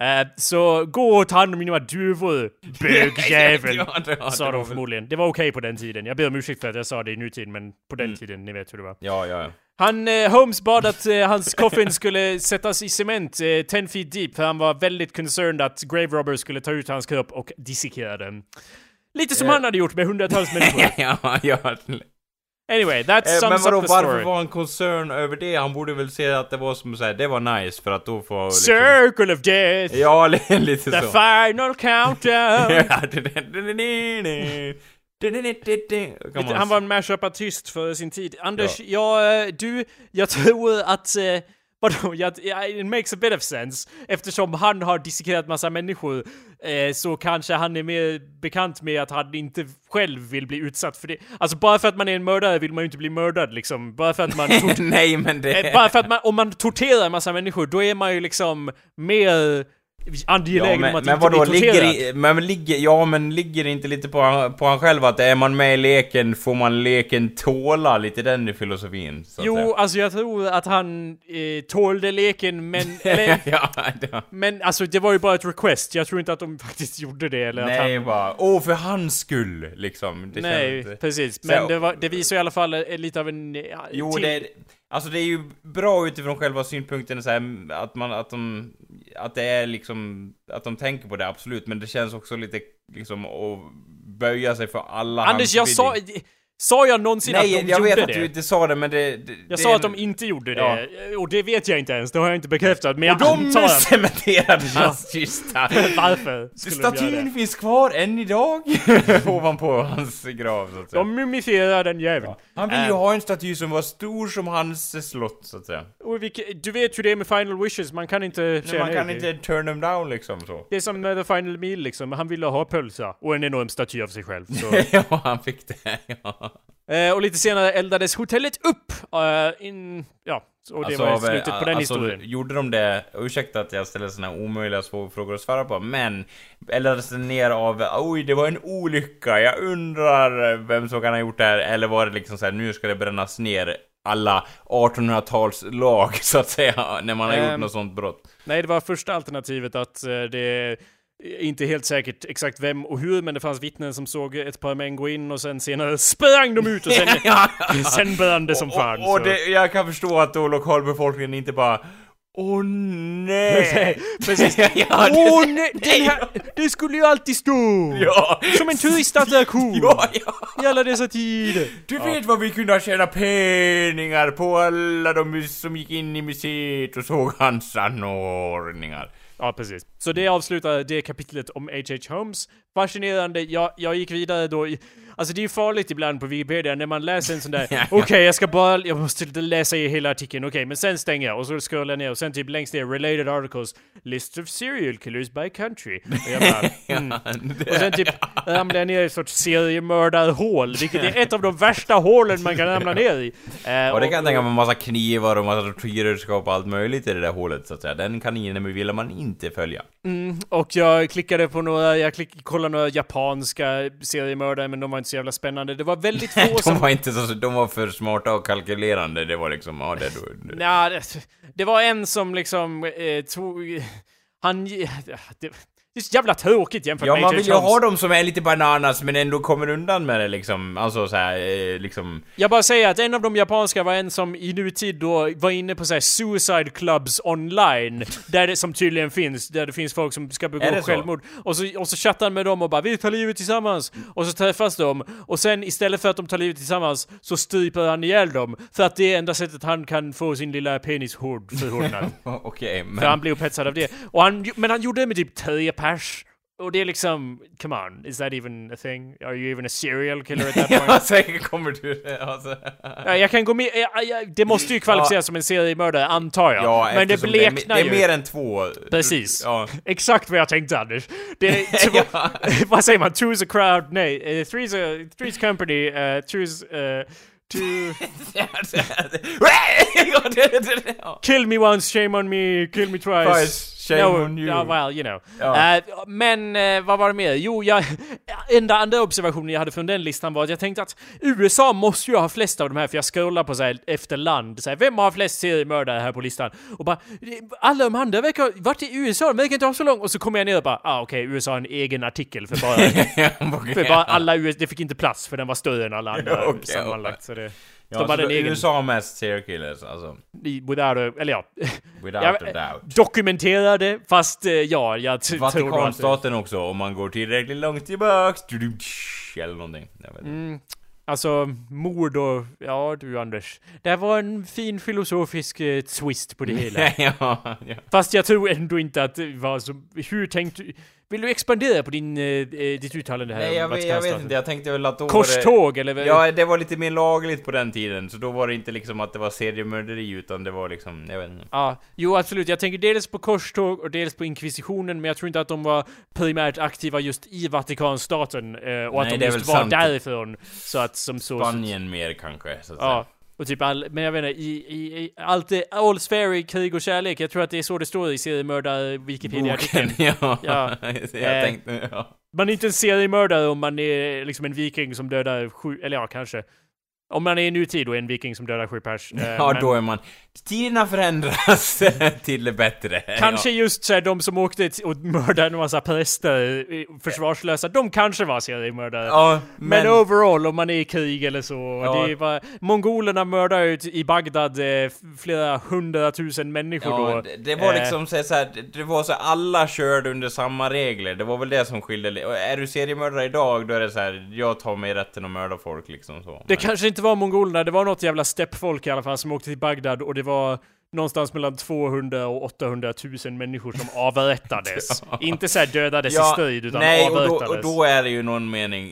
Eh, så gå och ta hand om mina duvor, bögjävel. Ja, Sa de förmodligen. Det var okej på den tiden. Jag ber om ursäkt för att jag sa det i nutid, men på den Mm. tiden, ni vet hur det var. Ja, ja, ja. Han, eh, Holmes bad att eh, hans coffin skulle sättas i cement eh, 10 feet deep, för han var väldigt concerned att grave robbers skulle ta ut hans kropp och dissekera den. Lite som Eh. han hade gjort med hundratals människor. ja, ja. Anyway, that sums eh, Men vadå, up the varför var han koncern över det? Han borde väl säga att det var som såhär, det var nice för att då får... Liksom... Circle of death! Ja, lite the så. The final countdown! han var en mashup-artist för sin tid. Anders, ja. jag, du, jag tror att... Eh, vadå, it makes a bit of sense. Eftersom han har dissekerat massa människor eh, så kanske han är mer bekant med att han inte själv vill bli utsatt för det. Alltså bara för att man är en mördare vill man ju inte bli mördad liksom. Bara för att man... Nej, men det... eh, bara för att man, om man torterar massa människor, då är man ju liksom mer angelägen Ja, om men, att men inte vadå, bli torterad. ligger, i, men ligger, ja men ligger det inte lite på, på han själv att är man med i leken får man leken tåla? Lite den filosofin, så att Jo, säga. alltså jag tror att han eh, tålde leken, men... Eller, ja, ja. men alltså det var ju bara ett request. Jag tror inte att de faktiskt gjorde det, eller att Nej, han... bara, åh för hans skull, liksom. Det Nej, känns, precis. Så- Men det, var, det visar i alla fall eh, lite av en... ja, Jo, till- det, alltså det är ju bra utifrån själva synpunkten så här, att man, att de, att det är liksom, att de tänker på det absolut, men det känns också lite liksom att böja sig för alla Anders, jag sa... Sa jag någonsin Nej, att de jag gjorde vet att det? du inte sa det, men det... det Jag det sa att de inte gjorde det. Ja. Och det vet jag inte ens, det har jag inte bekräftat. Men jag Och de antar att... cementerade hans kista. Varför de Statyn det? finns kvar än idag, ovanpå hans grav så att säga. De mumifierar den jäveln. Han vill ju Äh. ha en staty som var stor som hans slott, så att säga. Och vilket, du vet hur det är med Final Wishes, man kan inte säga man kan nej. inte turn them down liksom så. Det är som med The Final Meal liksom, han ville ha pölsa och en enorm staty av sig själv. Så. ja, han fick det, ja. eh, och lite senare eldades hotellet upp! eh, in, ja, och det var av, slutet på den alltså, historien. Gjorde de det, ursäkta att jag ställer såna omöjliga frågor att svara på, men eldades det ner av, oj det var en olycka, jag undrar vem som kan ha gjort det här, eller var det liksom så här, nu ska det brännas ner alla 1800-talslag så att säga, när man har gjort Ehm, något sånt brott. Nej, det var första alternativet att eh, det inte helt säkert exakt vem och hur, men det fanns vittnen som såg ett par män gå in och sen senare sprang de ut och sen, sen brann det som fan. och, och så. det, jag kan förstå att då lokalbefolkningen inte bara Åh nej! Precis. ja, det- Åh nej, den här, det skulle ju alltid stå! ja. Som en turistattraktion! Ja, ja. I alla dessa tider! Du vet vad vi kunde ha tjänat pengar på alla de som gick in i museet och såg hans anordningar. Ja, precis. Så det avslutar det kapitlet om H.H. Holmes. Fascinerande. Jag, jag gick vidare då. i- Alltså det är ju farligt ibland på Wikipedia när man läser en sån där Ja, Okej, ja. jag ska bara, jag måste läsa i hela artikeln, okej, men sen stänger jag och så scrollar jag ner och sen typ längst ner, related articles, list of serial killers by country. Och jag bara, mm. Och sen typ ramlar jag ner i ett sorts seriemördarhål, vilket är ett av de värsta hålen man kan ramla ner i. Eh, Och det kan jag tänka mig massa knivar och massa tortyrredskap och allt möjligt i det där hålet så att säga. Den kaninen ville man inte följa. Och jag klickade på några, jag klick, kollade några japanska seriemördare men de var inte så jävla spännande. Det var väldigt få De som... var inte så, de var för smarta och kalkylerande. Det var liksom, ja det då... Nja, det, det var en som liksom eh, tog... Han... Det, det är så jävla tråkigt jämfört Ja, med man H.H. vill ju ha dem som är lite bananas men ändå kommer undan med det liksom. Alltså så här, eh, liksom... Jag bara säger att en av de japanska var en som i nutid då var inne på så här suicide clubs online. Där det som tydligen finns, där det finns folk som ska begå det så? självmord. Och så, och så chattar han med dem och bara 'Vi tar livet tillsammans' Och så träffas de. Och sen istället för att de tar livet tillsammans så stryper han ihjäl dem. För att det är enda sättet han kan få sin lilla penis hård förhårdnad. Okej, men... För han blir upphetsad av det. Och han, men han gjorde det med typ tre pers. Och det är liksom, come on, is that even a thing? Are you even a serial killer at that point? ja, säkert kommer du... Alltså. Ja, jag kan gå med, ja, ja, det måste ju kvalificeras som en seriemördare, antar jag. Ja, men det eftersom det är, bleknar det är mer än två. Precis. Ja. Exakt vad jag tänkte Anders. Det är två, vad säger man? Two's a crowd, nej. Uh, three's, a, three's company, uh, two's... Uh, two... Kill me once, shame on me, kill me twice. Twice, shame on you. Ja, well, you know. Ja. Eh, men eh, vad var det mer? Jo, jag, enda andra observationen jag hade från den listan var att jag tänkte att USA måste ju ha flest av de här, för jag scrollar på så här efter land, så här, vem har flest seriemördare här på listan? Och bara, alla de andra verkar, vart är USA? De verkar inte ha så långt. Och så kommer jag ner och bara, ah okej, USA har en egen artikel för bara, för bara alla US, det fick inte plats för den var större än alla andra okej, sammanlagt. Så det, Ja, de så hade en då- egen, USA har mest serial killers, alltså. without a, eller ja, Without Jag- a doubt. dokumenterade, fast eh, ja, jag tror att... Vatikanstaten också, om man går tillräckligt långt tillbaks. Eller någonting. Jag vet inte. Mm, alltså, mord och... Ja du Anders. Det var en fin filosofisk eh, twist på det hela. ja, ja. Fast jag tror ändå inte att det var så... Hur tänkte du... Vill du expandera på din, eh, eh, ditt uttalande här Nej, jag, vet- jag vet inte. Jag tänkte väl att då var det... Korståg eller? vad- Ja, det var lite mer lagligt på den tiden, så då var det inte liksom att det var seriemörderi, utan det var liksom, jag vet inte. Ja, jo absolut. Jag tänker dels på korståg och dels på inkvisitionen, men jag tror inte att de var primärt aktiva just i Vatikanstaten. Eh, och att Nej, de det är just var sant. därifrån. Så att som så... Spanien mer kanske, så att Ja. Och typ all, men jag vet inte, i, i, i allt det, all's fair i krig och kärlek, jag tror att det är så det står i seriemördar Wikipedia-artikeln. Boken, ja. Ja. jag Eh, tänkte, ja. Man är inte en seriemördare om man är liksom en viking som dödar sju, eller ja, kanske. Om man är i nutid och är en viking som dödar sju pers. Eh, Ja, men då är man... Tiderna förändras till det bättre. Kanske Ja. just så här, de som åkte och mördade en massa präster, eh, försvarslösa, de kanske var seriemördare. Ja, Men, men... overall, om man är i krig eller så. Ja. Det var, mongolerna mördade ut i Bagdad eh, flera hundratusen människor Ja, då. det, det var Eh, liksom så här, det- det var så alla körde under samma regler, det var väl det som skilde Är du seriemördare idag, då är det så här, jag tar mig rätten att mörda folk liksom så. Det Men- kanske inte var mongolerna, det var något jävla steppfolk i alla fall som åkte till Bagdad och det var någonstans mellan 200 och 800 000 människor som avrättades. Inte såhär dödades i strid, utan nej, och då, avrättades. och då är det ju någon mening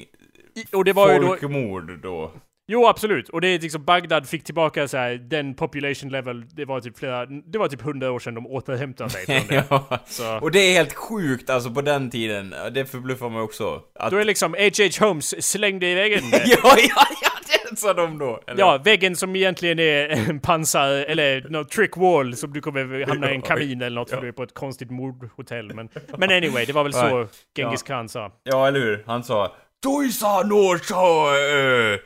I- och det var ju då... folkmord då. Jo, absolut. Och det är liksom Bagdad fick tillbaka så här, den population level, det var typ flera, det var typ 100 år sedan de återhämtade sig från det. ja. Så. Och det är helt sjukt alltså på den tiden, det förbluffar mig också. Att... Då är liksom H.H. Holmes slängde i väggen. ja, ja, ja, sa de då! Eller? Ja, väggen som egentligen är en pansar, eller någon trick wall som du kommer hamna i en kamin eller något för Ja. du är på ett konstigt mordhotell. Men, men anyway, det var väl så Genghis khan sa. Ja, eller hur? Han sa Toisa no sa... Uh,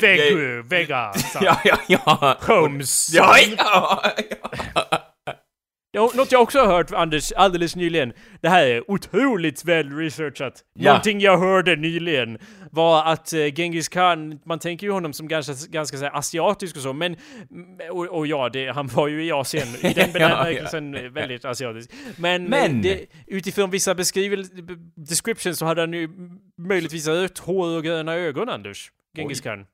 Vägg, väggar, sa Ja, ja, ja. Holmes. Ja, ja, ja. Ja, Något jag också har hört, Anders, alldeles nyligen. Det här är otroligt väl researchat. Ja. Någonting jag hörde nyligen var att uh, Genghis khan, man tänker ju honom som ganska, ganska så här, asiatisk och så, men... Och, och ja, det, han var ju i Asien, i den Ja, bemärkelsen ja. väldigt asiatisk. Men, Men- Det, utifrån vissa descriptions så hade han ju möjligtvis rött hår och gröna ögon, Anders. Genghis khan.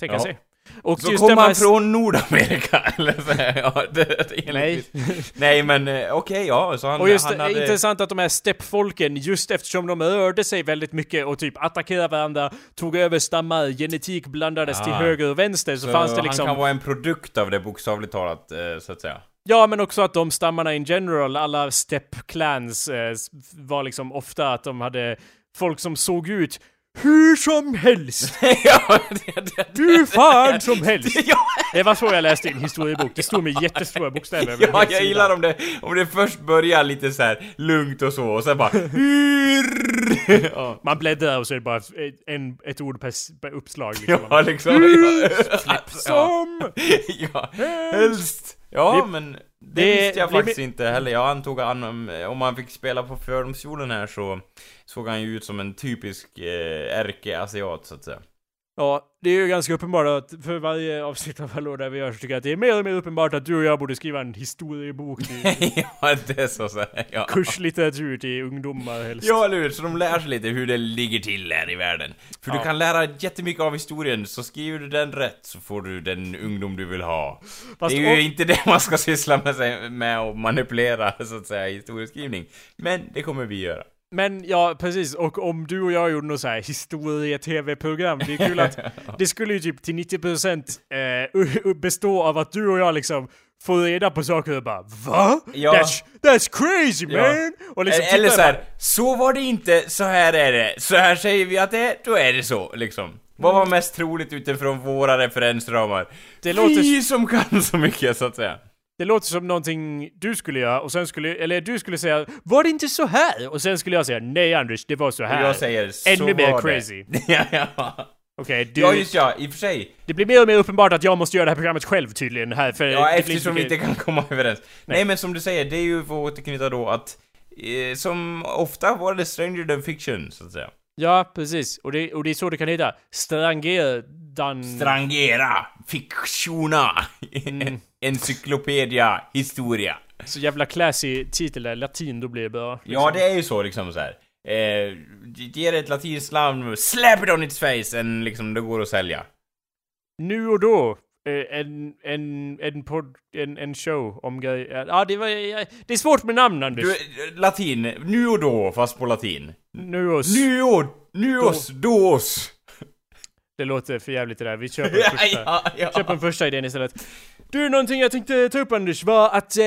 Tänka Ja. sig. Och Så just kom det han från Nordamerika, eller så här, ja, det, det, Nej. Nej, men eh, okej, ja, så han, Och just han hade... intressant att de här steppfolken, just eftersom de rörde sig väldigt mycket och typ attackerade varandra, tog över stammar, genetik blandades Ah. till höger och vänster, så, Så fanns det han liksom... kan vara en produkt av det bokstavligt talat, eh, så att säga. Ja, men också att de stammarna in general, alla stepp-clans, eh, var liksom ofta att de hade folk som såg ut hur som helst! ja, det, det, Hur fan som helst! ja, Det var så jag läste i en historiebok, det stod med jättestora bokstäver över ja, jag gillar om det, om det först börjar lite så här lugnt och så, och sen bara hur... ja. Man bläddrar och så är det bara en, ett ord per, uppslag liksom. Ja, liksom. Ja. Som! ja, helst. Ja, Det- men det, det- visste jag det- faktiskt inte heller. Jag antog att han, om han fick spela på fördomsfiolen här så såg han ju ut som en typisk eh, ärke-asiat, så att säga. Ja, det är ju ganska uppenbart att för varje avsnitt av Hallå där vi gör så tycker jag att det är mer och mer uppenbart att du och jag borde skriva en historiebok till ja, det är så, så här, ja. kurslitteratur till ungdomar helst. Ja, eller hur? Så de lär sig lite hur det ligger till här i världen. För Ja. du kan lära jättemycket av historien, så skriver du den rätt så får du den ungdom du vill ha. Fast det är ju om- inte det man ska syssla med, sig, med och manipulera, så att säga, historieskrivning. Men det kommer vi göra. Men ja, precis. Och om du och jag gjorde något så här historie-tv-program, det är kul att det skulle ju typ till 90% eh, bestå av att du och jag liksom får reda på saker och bara VA? Ja. That's, that's crazy Ja. man! Och liksom eller eller tittar så här, så var det inte, så här är det. Så här säger vi att det är, då är det så, liksom. Vad var mest troligt utifrån våra referensramar? Det låter- Vi som kan så mycket, så att säga. Det låter som någonting du skulle göra och sen skulle, eller du skulle säga Var det inte så här? Och sen skulle jag säga Nej Anders, det var så Och här. jag säger, så Ännu mer crazy. Ja, ja. Okej, du... ja, just ja, i och för sig. Det blir mer och mer uppenbart att jag måste göra det här programmet själv tydligen här för Ja, eftersom vi inte kan komma överens. Nej. men som du säger, det är ju för att återknyta då att eh, som ofta var det stranger than fiction, så att säga. Ja, precis. Och det, och det är så det kan heta. Strangerdan... Strangera, fiktiona, Mm. Encyklopedia, historia. Så jävla classy titel där, latin då blir det bra. liksom. Ja, det är ju så liksom så här. Eh, ge det ett latinskt namn, slap it on its face, en liksom det går att sälja. Nu och då. eh, En, en, en, pod, en, en show om grejer. Ja, det var... ja, Det är svårt med namn, Anders. Du, latin, nu och då, fast på latin. Nu och... Nu och, nu oss, då oss. Det låter för jävligt det där. Vi köper den första. ja, ja. Köp den första idén istället. Du, någonting jag tänkte ta upp Anders var att... Eh,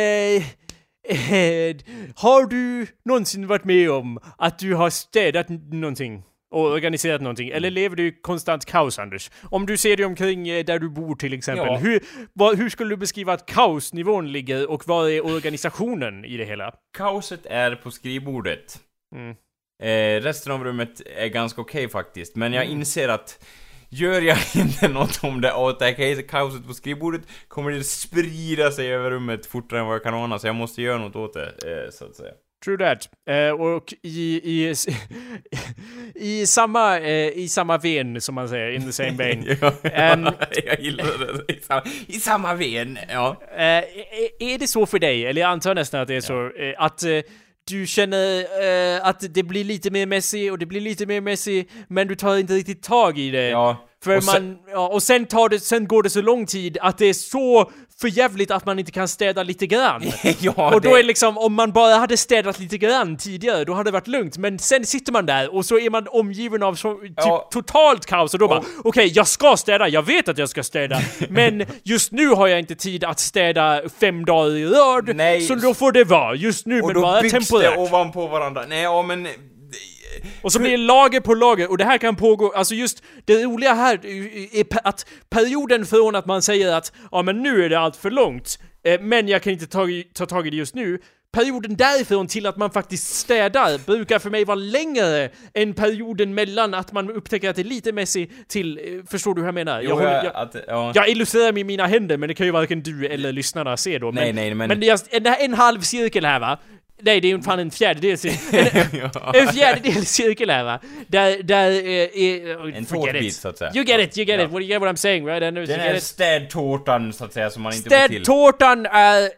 eh, har du någonsin varit med om att du har städat någonting? och organiserat någonting? Eller lever du i konstant kaos, Anders? Om du ser dig omkring eh, där du bor till exempel, Ja. hur, vad, hur skulle du beskriva att kaosnivån ligger och vad är organisationen i det hela? Kaoset är på skrivbordet. Mm. Eh, resten av rummet är ganska okej faktiskt, men jag inser att Gör jag inte något om det åt det här kaoset på skrivbordet kommer det sprida sig över rummet fortare än vad jag kan ana, så jag måste göra något åt det, eh, så att säga. True that. Eh, och i, i, i, samma, eh, i samma ven, som man säger, in the same vein. ja, Ehm. jag gillar det. I samma, I samma ven, ja. Eh, är- är det så för dig, eller jag antar nästan att det är så, eh, att eh, du känner eh, att det blir lite mer Messi och det blir lite mer Messi, men du tar inte riktigt tag i det. Ja. För och sen- man, ja, och sen, tar det, sen går det så lång tid att det är så förjävligt att man inte kan städa lite grann. ja, och då det- är liksom, om man bara hade städat lite grann tidigare, då hade det varit lugnt. Men sen sitter man där och så är man omgiven av så, typ Ja. totalt kaos och då bara, okej, jag ska städa, jag vet att jag ska städa, men just nu har jag inte tid att städa fem dagar i rad, Nej. så då får det vara just nu, och men då bara byggs temporärt. det ovanpå varandra. Nej, ja men... Och så blir det lager på lager, och det här kan pågå, alltså just det roliga här är att perioden från att man säger att ja men nu är det allt för långt, eh, men jag kan inte ta, ta tag i det just nu, perioden därifrån till att man faktiskt städar brukar för mig vara längre än perioden mellan att man upptäcker att det är lite Messi till, eh, förstår du hur jag menar? Jo, jag, håller, jag, att, ja. jag illustrerar med mina händer, men det kan ju varken du eller lyssnarna se då. Men, Nej, nej, men- Men det är en, en halv cirkel här va? Nej, det är ju fan en fjärdedel. En, en fjärdedel cirkel här va? Där, där eh, är... En tårtbit, it. så att säga. You get it, you get Ja. it. What, you get what I'm saying right? And, Den här städtårtan, så att säga, som man inte får till. Städtårtan är eh,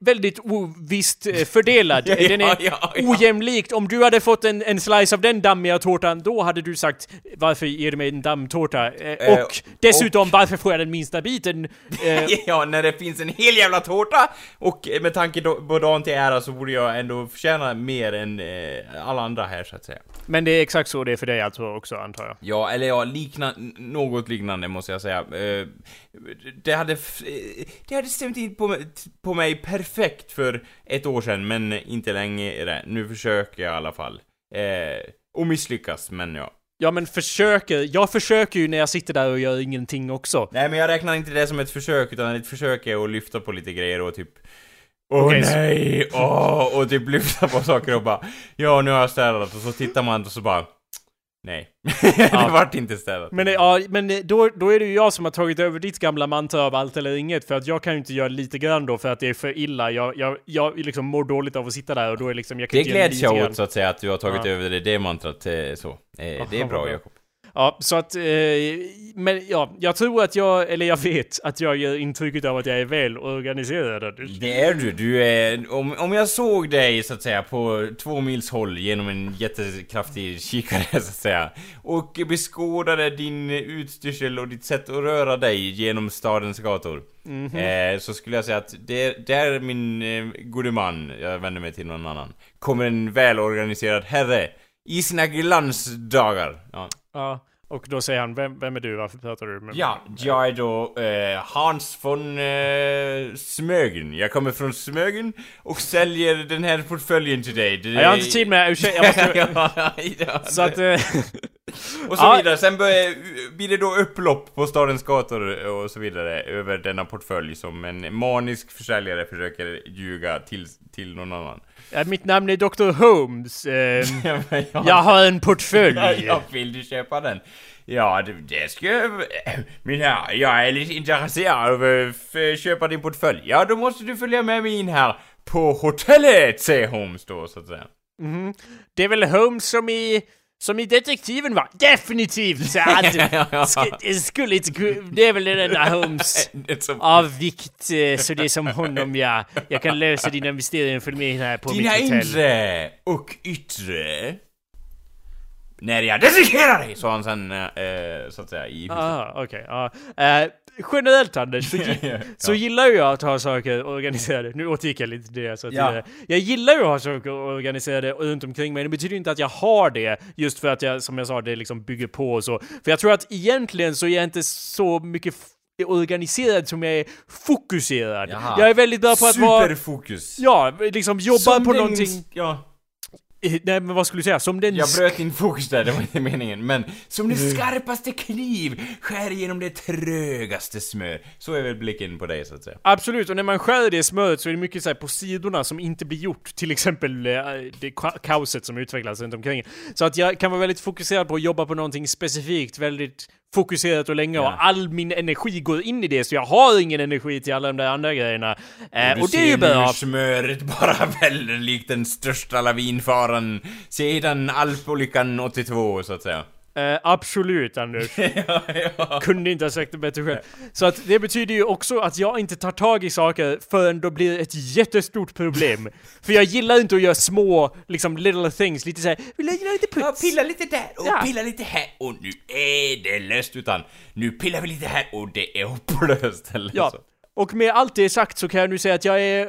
väldigt ovisst eh, fördelad. Ja, den är ja, ja, ojämlikt. Om du hade fått en, en slice av den dammiga tårtan, då hade du sagt varför ger du mig en dammtårta? Eh, Eh, och dessutom, varför får jag den minsta biten? Eh, ja, när det finns en hel jävla tårta! Och med tanke på dagen till ära så borde jag ändå förtjäna mer än eh, alla andra här, så att säga. men det är exakt så det är för dig alltså också, antar jag. Ja, eller ja, likna, något liknande måste jag säga. Eh, det hade, eh, det hade stämt in på, på mig perfekt för ett år sedan, men inte längre. Nu försöker jag i alla fall. Eh, och misslyckas, men ja. Ja men försöker, jag försöker ju när jag sitter där och gör ingenting också. Nej, men jag räknar inte det som ett försök, utan ett försök är att lyfta på lite grejer och typ Åh så- nej! Åh! Och typ lyfta på saker och bara Ja, nu har jag städat och så tittar man och så bara Nej. det vart inte städat. Men, ja, men då, då är det ju jag som har tagit över ditt gamla mantra av allt eller inget, för att jag kan ju inte göra lite grann då för att det är för illa. Jag, jag, jag liksom mår dåligt av att sitta där och då är liksom, jag kan Det gläds jag åt så att säga, att du har tagit Ja. över det, det mantrat eh, så. Eh, det är bra. Jakob. Ja, så att, eh, men ja, jag tror att jag, eller jag vet att jag ger intrycket av att jag är väl organiserad. Det är du. Du är... Om, om jag såg dig så att säga på två mils håll genom en jättekraftig kikare så att säga och beskådade din utstyrsel och ditt sätt att röra dig genom stadens gator. Eh, så skulle jag säga att det, det är min eh, gode man, jag vänder mig till någon annan, kommer en välorganiserad herre i sina glansdagar. Ja. Ja, och då säger han, vem, vem är du? Varför pratar du med mig? Ja, jag är då eh, Hans von eh, Smögen. Jag kommer från Smögen och säljer den här portföljen till dig. Det, Ja, Jag har inte tid med, ursäkta, jag måste... ja, ja, Så att... Eh, och så Ja. vidare. Sen börjar, blir det då upplopp på stadens gator och så vidare över denna portfölj som en manisk försäljare försöker ljuga till, till någon annan. Ja, mitt namn är Dr. Holmes. Eh, Ja, jag- jag har en portfölj. Ja, vill du köpa den? Ja, det, det ska jag... Min herre, jag är lite intresserad av att köpa din portfölj. Ja, då måste du följa med mig in här på hotellet, säger Holmes då, så att säga. Mhm. Det är väl Holmes som i... Som i detektiven va? Definitivt! Så att, sk- det skulle inte Det är väl den enda Holmes av vikt, eh, så det är som honom ja. Jag kan lösa dina mysterier, följ med här på Dina mitt hotell. inre och yttre... När jag dissekerar dig, sa han sen, eh, så att säga, i huset. Ah, okej. ja. Eh, generellt Anders, så, gi- så gillar ju jag att ha saker organiserade. Nu återgick jag lite det jag sa Ja. tidigare. Jag gillar ju att ha saker organiserade runt omkring mig. Det betyder inte att jag har det, just för att jag, som jag sa, det liksom bygger på och så. För jag tror att egentligen så är jag inte så mycket organiserad som jag är fokuserad. Jaha. Jag är väldigt bra på att vara... Superfokus. Ja, liksom jobba Som på någonting. Ja. Eh, Nej men vad skulle du säga? Som den... Jag bröt din fokus där, det var inte meningen. Men som den Mm. skarpaste kniv skär igenom det trögaste smör. Så är väl blicken på dig så att säga. Absolut, och när man skär det smöret så är det mycket så här på sidorna som inte blir gjort. Till exempel eh, det ka- kaoset som utvecklas runt omkring. Så att jag kan vara väldigt fokuserad på att jobba på någonting specifikt, väldigt fokuserat och länge Ja. och all min energi går in i det så jag har ingen energi till alla de där andra grejerna. Eh, Du och det är ju bra. hur smöret bara väller likt den största lavinfaran sedan alpolyckan 82 så att säga. Eh, absolut Anders. ja, ja. Kunde inte ha sagt det bättre själv. Så att det betyder ju också att jag inte tar tag i saker förrän det blir ett jättestort problem. För jag gillar inte att göra små, liksom little things, lite såhär, vill jag göra lite puts? Ja, pilla lite där och ja. pilla lite här och nu är det löst utan nu pillar vi lite här och det är hopplöst eller ja. så. Och med allt det sagt så kan jag nu säga att jag är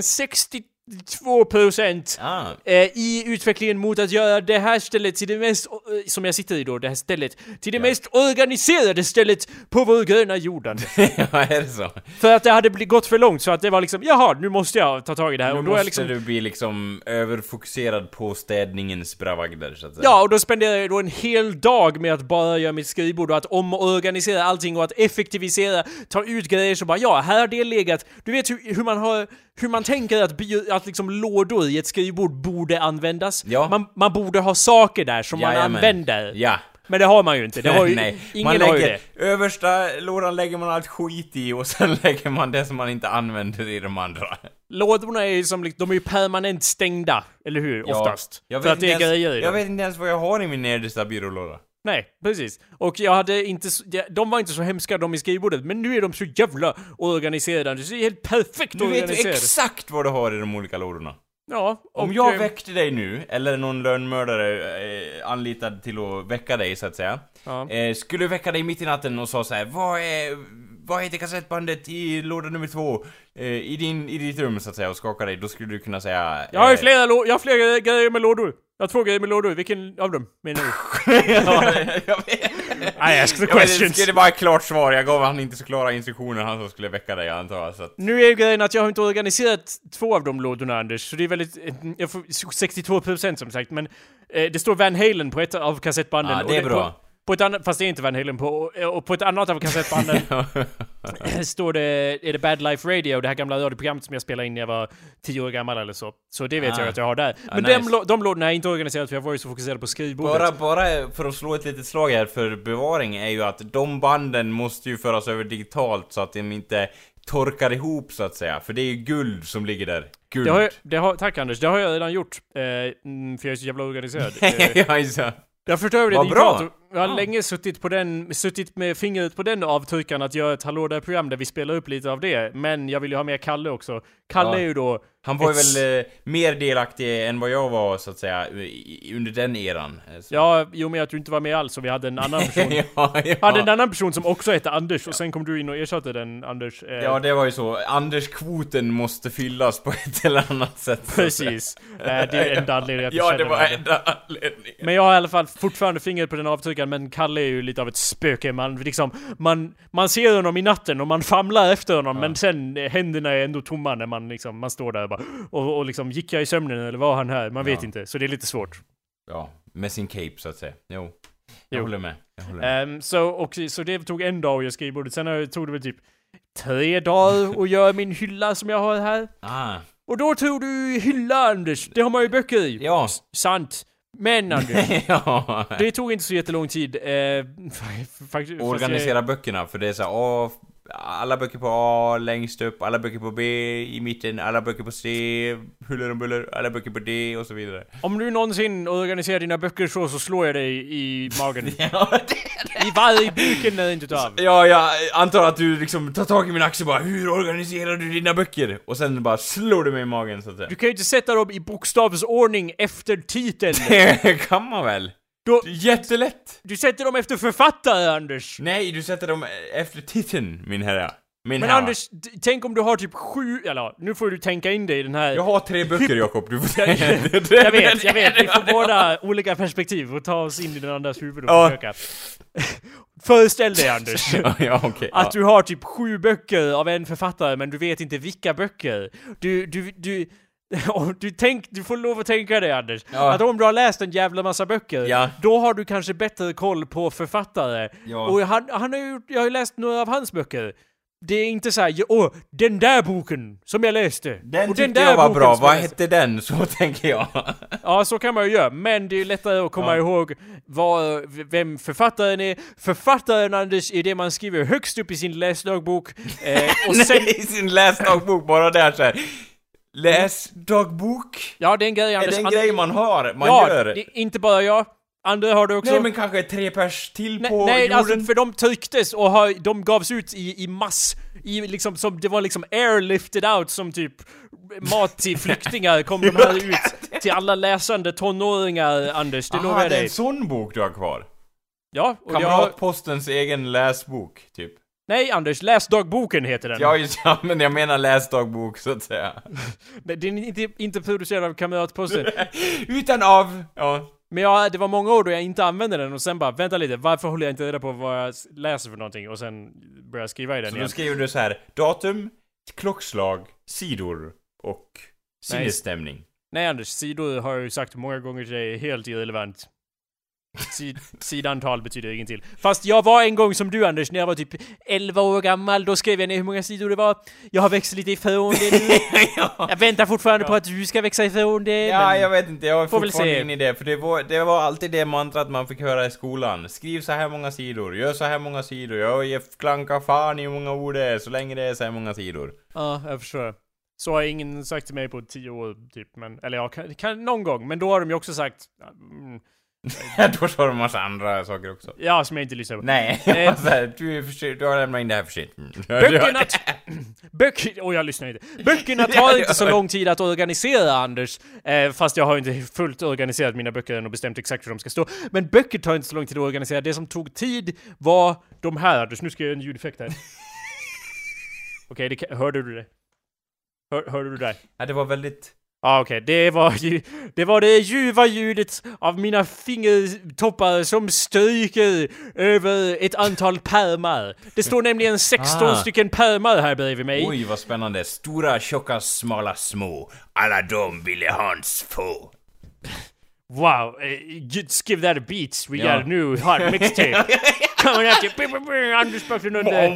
60 mm, 2% ah. eh, i utvecklingen mot att göra det här stället till det mest, eh, som jag sitter i då, det här stället, till det ja. mest organiserade stället på vår gröna jorden. ja, är det så? För att det hade gått för långt så att det var liksom, jaha, nu måste jag ta tag i det här. Nu och då måste liksom... du bli liksom överfokuserad på städningens bravagder så att säga. Ja, och då spenderar jag då en hel dag med att bara göra mitt skrivbord och att omorganisera allting och att effektivisera, ta ut grejer som bara, ja, här har det legat. Du vet hur, hur man har hur man tänker att, bi- att liksom lådor i ett skrivbord borde användas. Ja. Man, man borde ha saker där som man Jajamän. använder. Ja. Men det har man ju inte. Det har ju, Nej, ingen man har ju lägger, det. översta lådan lägger man allt skit i och sen lägger man det som man inte använder i de andra. Lådorna är ju som, de är ju permanent stängda, eller hur? Ja. Oftast. Jag För vet att det är inte ens- grejer i Jag dem. vet inte ens vad jag har i min nedersta byrålåda. Nej, precis. Och jag hade inte... De var inte så hemska de i skrivbordet, men nu är de så jävla organiserade. Det är helt perfekt Du vet ju organiserade. exakt vad du har i de olika lådorna. Ja, Om och, jag eh, väckte dig nu, eller någon lönnmördare eh, anlitad till att väcka dig så att säga. Ja. Eh, skulle väcka dig mitt i natten och sa så här: vad är, vad heter kassettbandet i låda nummer två? Eh, i, din, I ditt rum så att säga och skaka dig, då skulle du kunna säga... Jag har ju eh, flera, lå- jag har flera grejer med lådor. Jag har två grejer med lådor. Vilken av dem menar du? ja, jag vet. I ask the questions. det var ett klart svar, jag gav han inte så klara instruktioner, han som skulle väcka dig antar jag, så att... Nu är ju grejen att jag har inte organiserat två av de lådorna Anders, så det är väldigt... eh, Jag får 62% som sagt, men eh, det står Van Halen på ett av kassettbanden. Ja, och det är bra. På, ett annat, fast det är inte Van Halen på, och, på ett annat av kassettbanden står det, är det Bad Life Radio, det här gamla radioprogrammet som jag spelade in när jag var 10 år gammal eller så. Så det vet Ah. jag att jag har där. Men nice. de, de lådorna är inte organiserade för jag var ju så fokuserad på skrivbordet. Bara, bara för att slå ett litet slag här för bevaring är ju att de banden måste ju föras över digitalt så att de inte torkar ihop så att säga. För det är ju guld som ligger där. Guld. Det har, jag, det har, tack Anders, det har jag redan gjort. Eh, mm, för jag är så jävla organiserad. Eh, jag har fört över det digitalt. bra. Jag har Ja. länge suttit på den, suttit med fingret på den avtryckaren att göra ett Hallå där-program där vi spelar upp lite av det. Men jag vill ju ha med Kalle också. Kalle Ja. är ju då... Han var ju väl eh, mer delaktig än vad jag var så att säga under den eran. Eh, så- Ja, jo men att du inte var med alls och vi hade en annan person. ja, ja. hade en annan person som också hette Anders och sen kom du in och ersatte den Anders. Eh, Ja, det var ju så. Anders-kvoten måste fyllas på ett eller annat sätt. Precis. Eh, det är enda anledningen att jag Ja, det var enda anledningen. Men jag har i alla fall fortfarande fingret på den avtryckaren, men Kalle är ju lite av ett spöke. Man, liksom, man, man ser honom i natten och man famlar efter honom, men sen eh, händerna är ändå tomma när man liksom, man står där och bara och, och liksom, gick jag i sömnen eller var han här? Man vet Ja. inte, så det är lite svårt. Ja, med sin cape så att säga. Jo. Jag Jo. håller med. Jag håller med. Ehm, så, och, så det tog en dag att göra skrivbordet, sen tog det väl typ tre dagar att göra min hylla som jag har här. Ah. Och då tog du hylla Anders, det har man ju böcker i. Ja. S- Sant. Men Anders, ja. det tog inte så jättelång tid. Eh, fa- faktiskt, Organisera böckerna, för det är så här, åh, alla böcker på A längst upp, alla böcker på B i mitten, alla böcker på C, huller om buller, alla böcker på D och så vidare. Om du någonsin organiserar dina böcker så, så slår jag dig i magen. Ja, det I varje boken när det inte tar av. Ja, jag antar att du liksom tar tag i min axel bara Hur organiserar du dina böcker? Och sen bara slår du mig i magen så att säga. Du kan ju inte sätta dem i bokstavsordning efter titeln. Det kan man väl? Då, Jättelätt! du sätter dem efter författare, Anders. Nej, du sätter dem efter titeln, min herre. Min Men herre. Anders, tänk om du har typ sju, eller nu får du tänka in dig i den här... Jag har tre böcker, Jakob. Du får Jag, jag vet, jag vet. Vi får båda olika perspektiv och ta oss in i den andras huvud och Ja. försöka. Föreställ dig Anders. Ja, okej. Att ja. du har typ sju böcker av en författare men du vet inte vilka böcker. Du, du, du, du, tänk, du får lov att tänka dig Anders, Ja. att om du har läst en jävla massa böcker, Ja. då har du kanske bättre koll på författare. Ja. Och han, han har ju, jag har ju läst några av hans böcker. Det är inte såhär, åh, den där boken som jag läste. Den och tyckte jag var bra, vad läste." hette den? Så tänker jag. Ja, så kan man ju göra, men det är lättare att komma Ja. ihåg vad, vem författaren är. Författaren, Anders, är det man skriver högst upp i sin läsdagbok. Eh, och sen, Nej, i sin läsdagbok bara där såhär. Läsdagbok? ja, det är en grej, Är Anders. det en And- grej man har? Man ja, gör? det är inte bara jag. Andra har det också. Nej men kanske tre pers till Nej, på nej jorden? alltså för de trycktes och har, de gavs ut i, i mass, i liksom som, det var liksom airlifted out som typ mat till flyktingar kom de här ut till alla läsande tonåringar Anders, det lovar jag det är en dig. sån bok du har kvar? Ja, och jag, Kamratpostens egen läsbok, typ. Nej Anders, läs dagboken heter den. Ja, just ja, men jag menar läsdagbok så att säga. Men Den är inte, inte producerad av Kamratposten. Utan av, ja. Men ja, det var många år då jag inte använde den och sen bara, vänta lite, varför håller jag inte reda på vad jag läser för någonting? Och sen började jag skriva i den Så igen. då skriver du så här: datum, klockslag, sidor och sinnesstämning. Nej Anders, sidor har jag ju sagt många gånger till dig är helt irrelevant. Sid, sidantal betyder ingenting. Fast jag var en gång som du Anders, när jag var typ 11 år gammal, då skrev jag ner hur många sidor det var. Jag har växt lite ifrån det nu. ja. Jag väntar fortfarande på att du ska växa ifrån det. Ja, jag vet inte, jag väl fortfarande se. ingen idé, för det var, det var alltid det mantrat man fick höra i skolan. Skriv så här många sidor, gör så här många sidor, jag ger klanka fan i hur många ord det är, så länge det är så här många sidor. Ja, jag förstår. Så har ingen sagt till mig på 10 år, typ. Men, eller ja, kan, kan, någon gång. Men då har de ju också sagt... mm, Då sa de en massa andra saker också. Ja, som jag inte lyssnar på. Nej, Eh. jag var så här, du, är för, sent- du har lämnat in det här för sent. Mm. Böckerna... Böcker... Oj, jag lyssnar inte. Böckerna tar inte så lång tid att organisera, Anders. Eh, fast jag har inte fullt organiserat mina böcker än och bestämt exakt hur de ska stå. Men böcker tar inte så lång tid att organisera. Det som tog tid var de här, Anders. Nu ska jag göra en ljudeffekt här. Okej, kan- hörde du det? Hör, hörde du det? Ja, det var väldigt... Ja, okej. Det var ju... Det var det ljuva ljudet av mina fingertoppar som stryker över ett antal pärmar. Det står nämligen 16 Ah. stycken pärmar här bredvid mig. Oj, vad spännande. Stora, tjocka, smala, små. Alla de ville Hans få. Wow, uh, just give that a beat. We Ja. got a new hot mixtape. Coming at you. Anders Backlund under.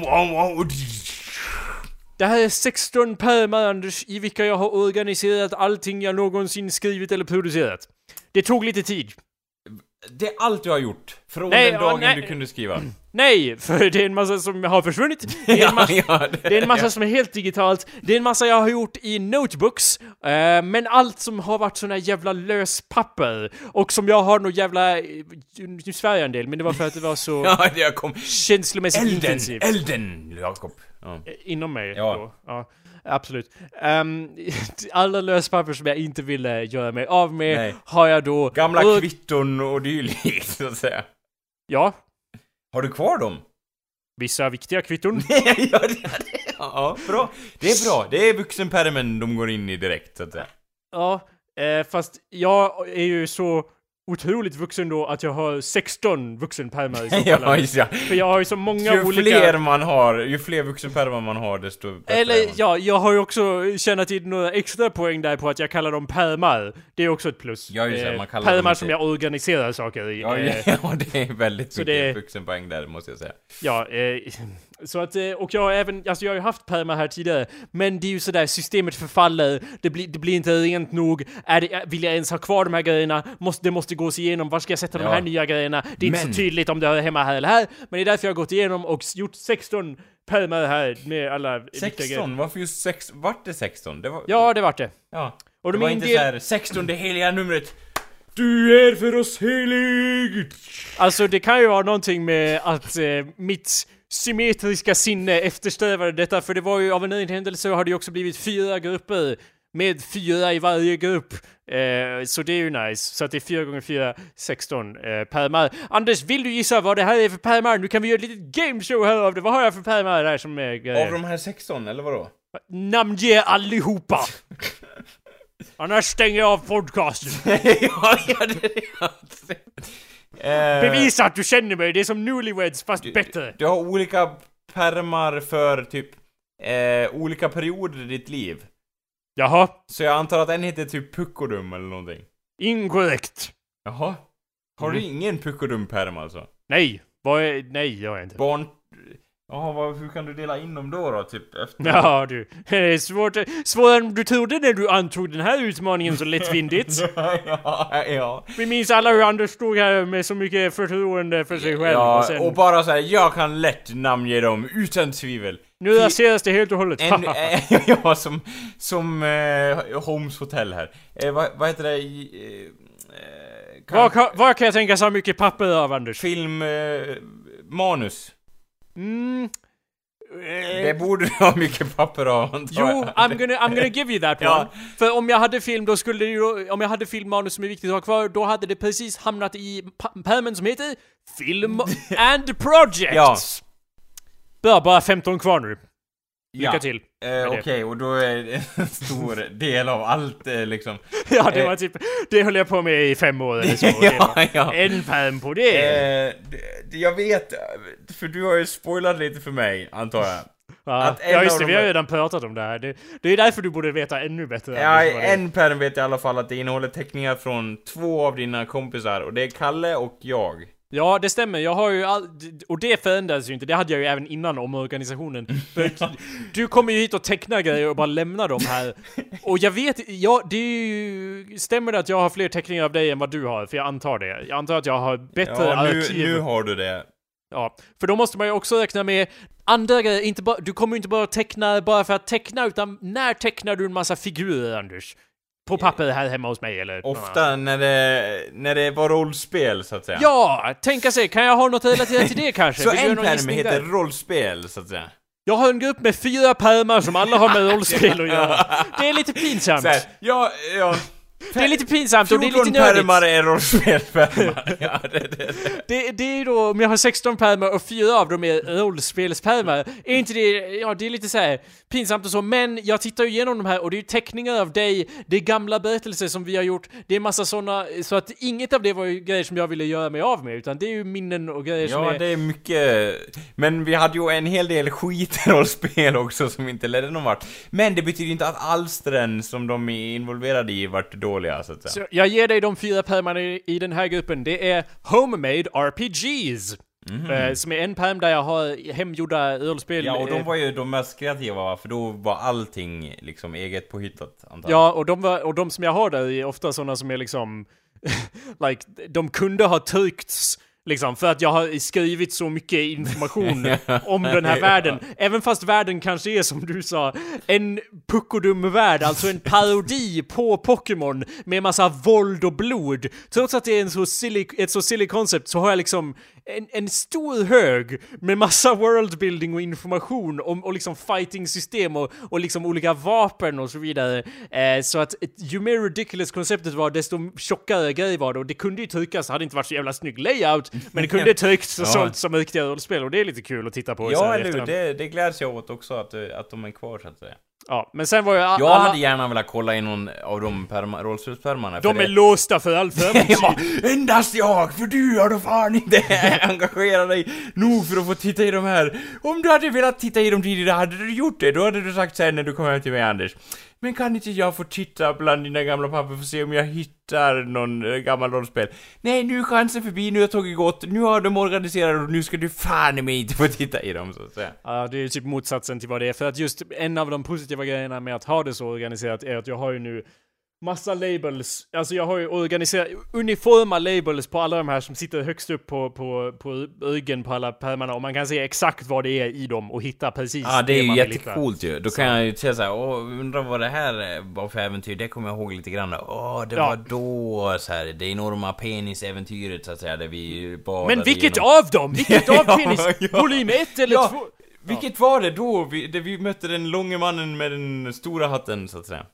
Det här är 16 pärmar, Anders, i vilka jag har organiserat allting jag någonsin skrivit eller producerat. Det tog lite tid. Det är allt du har gjort. Från Nej, den ja, dagen du kunde skriva. Nej, för det är en massa som har försvunnit. Det är en massa, ja, det är en massa som är helt digitalt. Det är en massa jag har gjort i notebooks. eh, men allt som har varit såna jävla löspapper. Och som jag har nog jävla... Nu svär jag en del, men det var för att det var så Ja, det kom. känslomässigt Elden! intensivt. Elden, Jakob. Ja. Eh, Inom mig Ja. då. Ja, absolut. Ehm, alla löspapper som jag inte ville göra mig av med Nej. har jag då... Gamla och, kvitton och dylikt, så att säga. Ja, Har du kvar dem? vissa viktiga kvitton. ja, det, det, ja, bra. Det är bra. Det är vuxenpärmen de går in i direkt, så att säga. Ja, eh, fast jag är ju så otroligt vuxen då att jag har 16 vuxenpärmar i så fall. ja. För jag har ju så många Ju olika... fler man har, ju fler vuxenpärmar man har, desto bättre är Eller man. ja, jag har ju också tjänat in några extra poäng där på att jag kallar dem pärmar. Det är också ett plus. Ja, just det, Eh, man kallar pärmar dem som jag organiserar saker i. Ja, Eh, ja, det är väldigt Så mycket det- vuxenpoäng där, måste jag säga. Ja, eh, så att, eh, och jag har även, alltså jag har ju haft pärmar här tidigare, men det är ju sådär, systemet förfaller, det blir, det blir inte rent nog, är det, vill jag ens ha kvar de här grejerna? Måste, det måste gås igenom, var ska jag sätta Ja. de här nya grejerna? Det är inte Men- så tydligt om det hör hemma här eller här, men det är därför jag har gått igenom och gjort 16 pärmar här med alla viktiga grejer. 16? Varför just 6? Vart det 16? Det var... Ja, det vart det. ja. Och det de var inte del- såhär 16 det heliga numret. Du är för oss helig! Alltså det kan ju vara någonting med att eh, mitt symmetriska sinne eftersträvade detta, för det var ju av en nöjd händelse har det ju också blivit fyra grupper med fyra i varje grupp. Eh, så det är ju nice. Så att det är 4 gånger 4 16 eh, pärmar. Anders, vill du gissa vad det här är för pärmar? Nu kan vi göra ett litet gameshow här av det. Vad har jag för pärmar där som är grejer? Av de här 16, eller vadå? Namnge allihopa! Annars stänger jag av podcasten. ja, ja, det är det. Eh, Bevisa att du känner mig, det är som newlyweds fast bättre. Du har olika pärmar för typ eh, olika perioder i ditt liv. Jaha, Så jag antar att en heter typ Puckodum eller någonting. inkorrekt. Jaha. Har du Mm. ingen Puckodum-pärm alltså? Nej, vad är... Nej, jag har inte. Barn... Jaha, vad, hur kan du dela in dem då då? Typ efter... Ja du, det är svårt, svårare än du trodde när du antog den här utmaningen så lättvindigt. ja, ja. Vi minns alla hur Anders stod här med så mycket förtroende för sig själv och Ja, sen... och bara så här, jag kan lätt namnge dem utan tvivel. nu raseras det helt och hållet. En, eh, ja, som, som eh, Holmes Hotel här. Eh, vad, vad heter det i... Eh, kan, var kan jag tänka så mycket papper av Anders? Film... Eh, manus. Mm. Det borde du ha mycket papper av antar Jo, jag. I'm gonna, I'm gonna give you that Ja. one. För om jag hade film, då skulle det ju, om jag hade filmmanus som är viktigt att ha kvar, då hade det precis hamnat i pärmen som heter Film and Projects. Ja. Bra, bara 15 kvar nu. Lycka Ja. till. Eh, Okej, det. och då är det en stor del av allt eh, liksom. Ja, det Eh. var typ, det höll jag på med i fem år eller så. Ja, ja. En pärm på det. Eh, det- jag vet, för du har ju spoilat lite för mig, antar jag. ja, just det, de vi har här- redan pratat om det här. Det, det är därför du borde veta ännu bättre. Ja, är. en pärm vet jag i alla fall att det innehåller teckningar från två av dina kompisar, och det är Kalle och jag. Ja, det stämmer. Jag har ju all... Och det förändras ju inte. Det hade jag ju även innan omorganisationen. För du kommer ju hit och tecknar grejer och bara lämnar dem här. Och jag vet, ja, det är ju... Stämmer det att jag har fler teckningar av dig än vad du har? För jag antar det. Jag antar att jag har bättre Ja, nu, arkiv. nu har du det. Ja, för då måste man ju också räkna med andra grejer. Inte bara, du kommer ju inte bara teckna bara för att teckna, utan när tecknar du en massa figurer, Anders? På papper här hemma hos mig eller? Ofta när det, när det var rollspel, så att säga. Ja, tänka sig, kan jag ha något relaterat till det kanske? Så Vill en pärm heter där? rollspel, så att säga. Jag har en grupp med fyra pärmar som alla har med rollspel att göra. Det är lite pinsamt. Så här, ja, ja. Det är lite pinsamt och det är 14 lite nördigt. pärmar är rollspelspärmar. ja, det, det, det. Det, det är då, om jag har 16 pärmar och fyra av dem är rollspelspärmar, är inte det, ja det är lite så här pinsamt och så, men jag tittar ju igenom de här och det är ju teckningar av dig, det är gamla berättelser som vi har gjort, det är massa såna, så att inget av det var ju grejer som jag ville göra mig av med, utan det är ju minnen och grejer som Ja, är... det är mycket... Men vi hade ju en hel del skitrollspel också som inte ledde någon vart. Men det betyder inte att alstren som de är involverade i vart dåliga, så att säga. Så jag ger dig de fyra pärmarna i, i den här gruppen. Det är Homemade RPGs. Eh, som är en pärm där jag har hemgjorda rollspel. Ja, och de eh, var ju de mest kreativa, va? för då var allting liksom eget påhittat, antar jag. Ja, och de, var, och de som jag har där är ofta sådana som är liksom... like, de kunde ha tryckts Liksom, för att jag har skrivit så mycket information om den här världen. Även fast världen kanske är som du sa, en puckodum-värld, alltså en parodi på Pokémon med massa våld och blod. Trots att det är en så silly, ett så silly concept så har jag liksom en, en stor hög med massa worldbuilding och information om och liksom fighting-system och, och liksom olika vapen och så vidare. Eh, så att ju mer ridiculous konceptet var, desto tjockare grej var det och det kunde ju tryckas, det hade inte varit så jävla snygg layout, men det kunde tryckts och Ja. sålt som riktiga rollspel och det är lite kul att titta på. Ja, eller hur? Det, det gläds jag åt också, att, att de är kvar, så att säga. Ja, men sen var jag... Jag alla, hade gärna velat kolla i någon av de perma- rollspelspärmarna. de är det- låsta för all framtid. Ja, endast jag, för du har då fan inte engagerat dig nog för att få titta i de här. Om du hade velat titta i dem tidigare hade du gjort det, då hade du sagt sen när du kom hem till mig Anders. Men kan inte jag få titta bland dina gamla papper för att se om jag hittar någon eh, gammal rollspel? Nej, nu är chansen förbi, nu har tåget gått, nu har de organiserat och nu ska du fan i mig inte få titta i dem så att säga. Ja, det är ju typ motsatsen till vad det är. För att just en av de positiva grejerna med att ha det så organiserat är att jag har ju nu massa labels. Alltså jag har ju organiserat uniforma labels på alla de här som sitter högst upp på, på, på ryggen på alla pärmarna och man kan se exakt vad det är i dem och hitta precis Ja, det är ju vill hitta. jättecoolt ju. Då kan jag ju säga såhär, åh, undrar vad det här var för äventyr, det kommer jag ihåg lite grann. Åh, det Ja. var då så här, det enorma penisäventyret så att säga, där vi badade Men vilket genom... av dem? Vilket av Ja, penis? ja. Volym 1 eller Ja, 2? Vilket var det då, vi, där vi mötte den långe mannen med den stora hatten så att säga?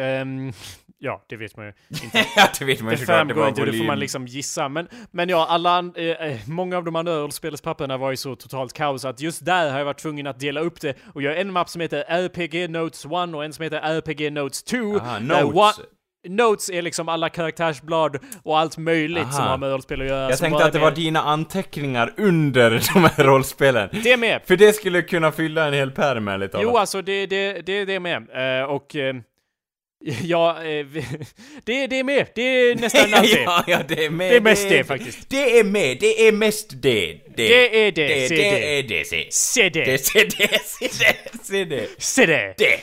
Ehm, ja, det vet man ju inte. ja, det vet man Det framgår inte, det får volym. man liksom gissa. Men, men ja, alla, eh, eh, många av de andra rollspelspapperna var ju så totalt kaos att just där har jag varit tvungen att dela upp det och göra en mapp som heter RPG Notes 1 och en som heter RPG Notes 2. Aha, notes. Notes är liksom alla karaktärsblad och allt möjligt Aha. som har med rollspel att göra. Jag tänkte att det är var med- dina anteckningar under de här rollspelen. Det med! För det skulle kunna fylla en hel pärm ärligt Jo, talat. alltså det, det, det, det är med. Eh, och... eh, Ja, eh, det, det är med. Det är nästan allt det. ja, ja, det är med. Det är mest det, faktiskt. Det är med, det är mest det. Det är det, Det, det det. är det, se. Se det. Det, se det, se det, se det. Se det. Det.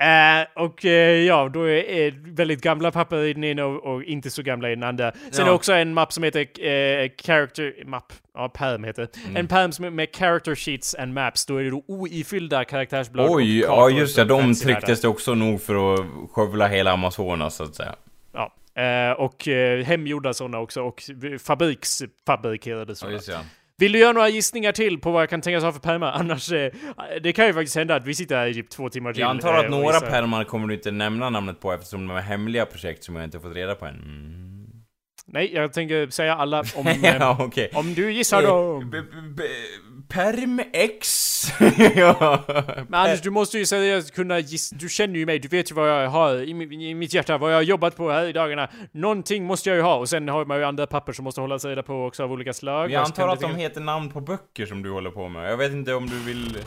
Eh, och eh, ja, då är, är väldigt gamla papper i den ena och, och inte så gamla i den andra. Sen Ja. också en mapp som heter eh, Character... Mapp? Ja, pärm heter. Mm. En pärm som med Character Sheets and Maps. Då är det då oifyllda karaktärsblad Oj, och ja just det, de trycktes det också nog för att skövla hela Amazonas så att säga. Ja. Och hemgjorda sådana också och fabriksfabrikerade sådana. ja. Vill du göra några gissningar till på vad jag kan tänkas ha för pärmar? Annars, eh, det kan ju faktiskt hända att vi sitter här i typ två timmar till. Jag antar eh, att och några pärmar kommer du inte nämna namnet på eftersom de är hemliga projekt som jag inte fått reda på än. Mm. Nej, jag tänker säga alla om, eh, ja, okej. om du gissar då. B- b- Perm X. ja. Men Anders, du måste ju seriöst kunna gissa. Du känner ju mig, du vet ju vad jag har i, i mitt hjärta, vad jag har jobbat på här i dagarna. Någonting måste jag ju ha och sen har man ju andra papper som måste hållas reda på också av olika slag. Jag så kan antar att de heter namn på böcker som du håller på med. Jag vet inte om du vill...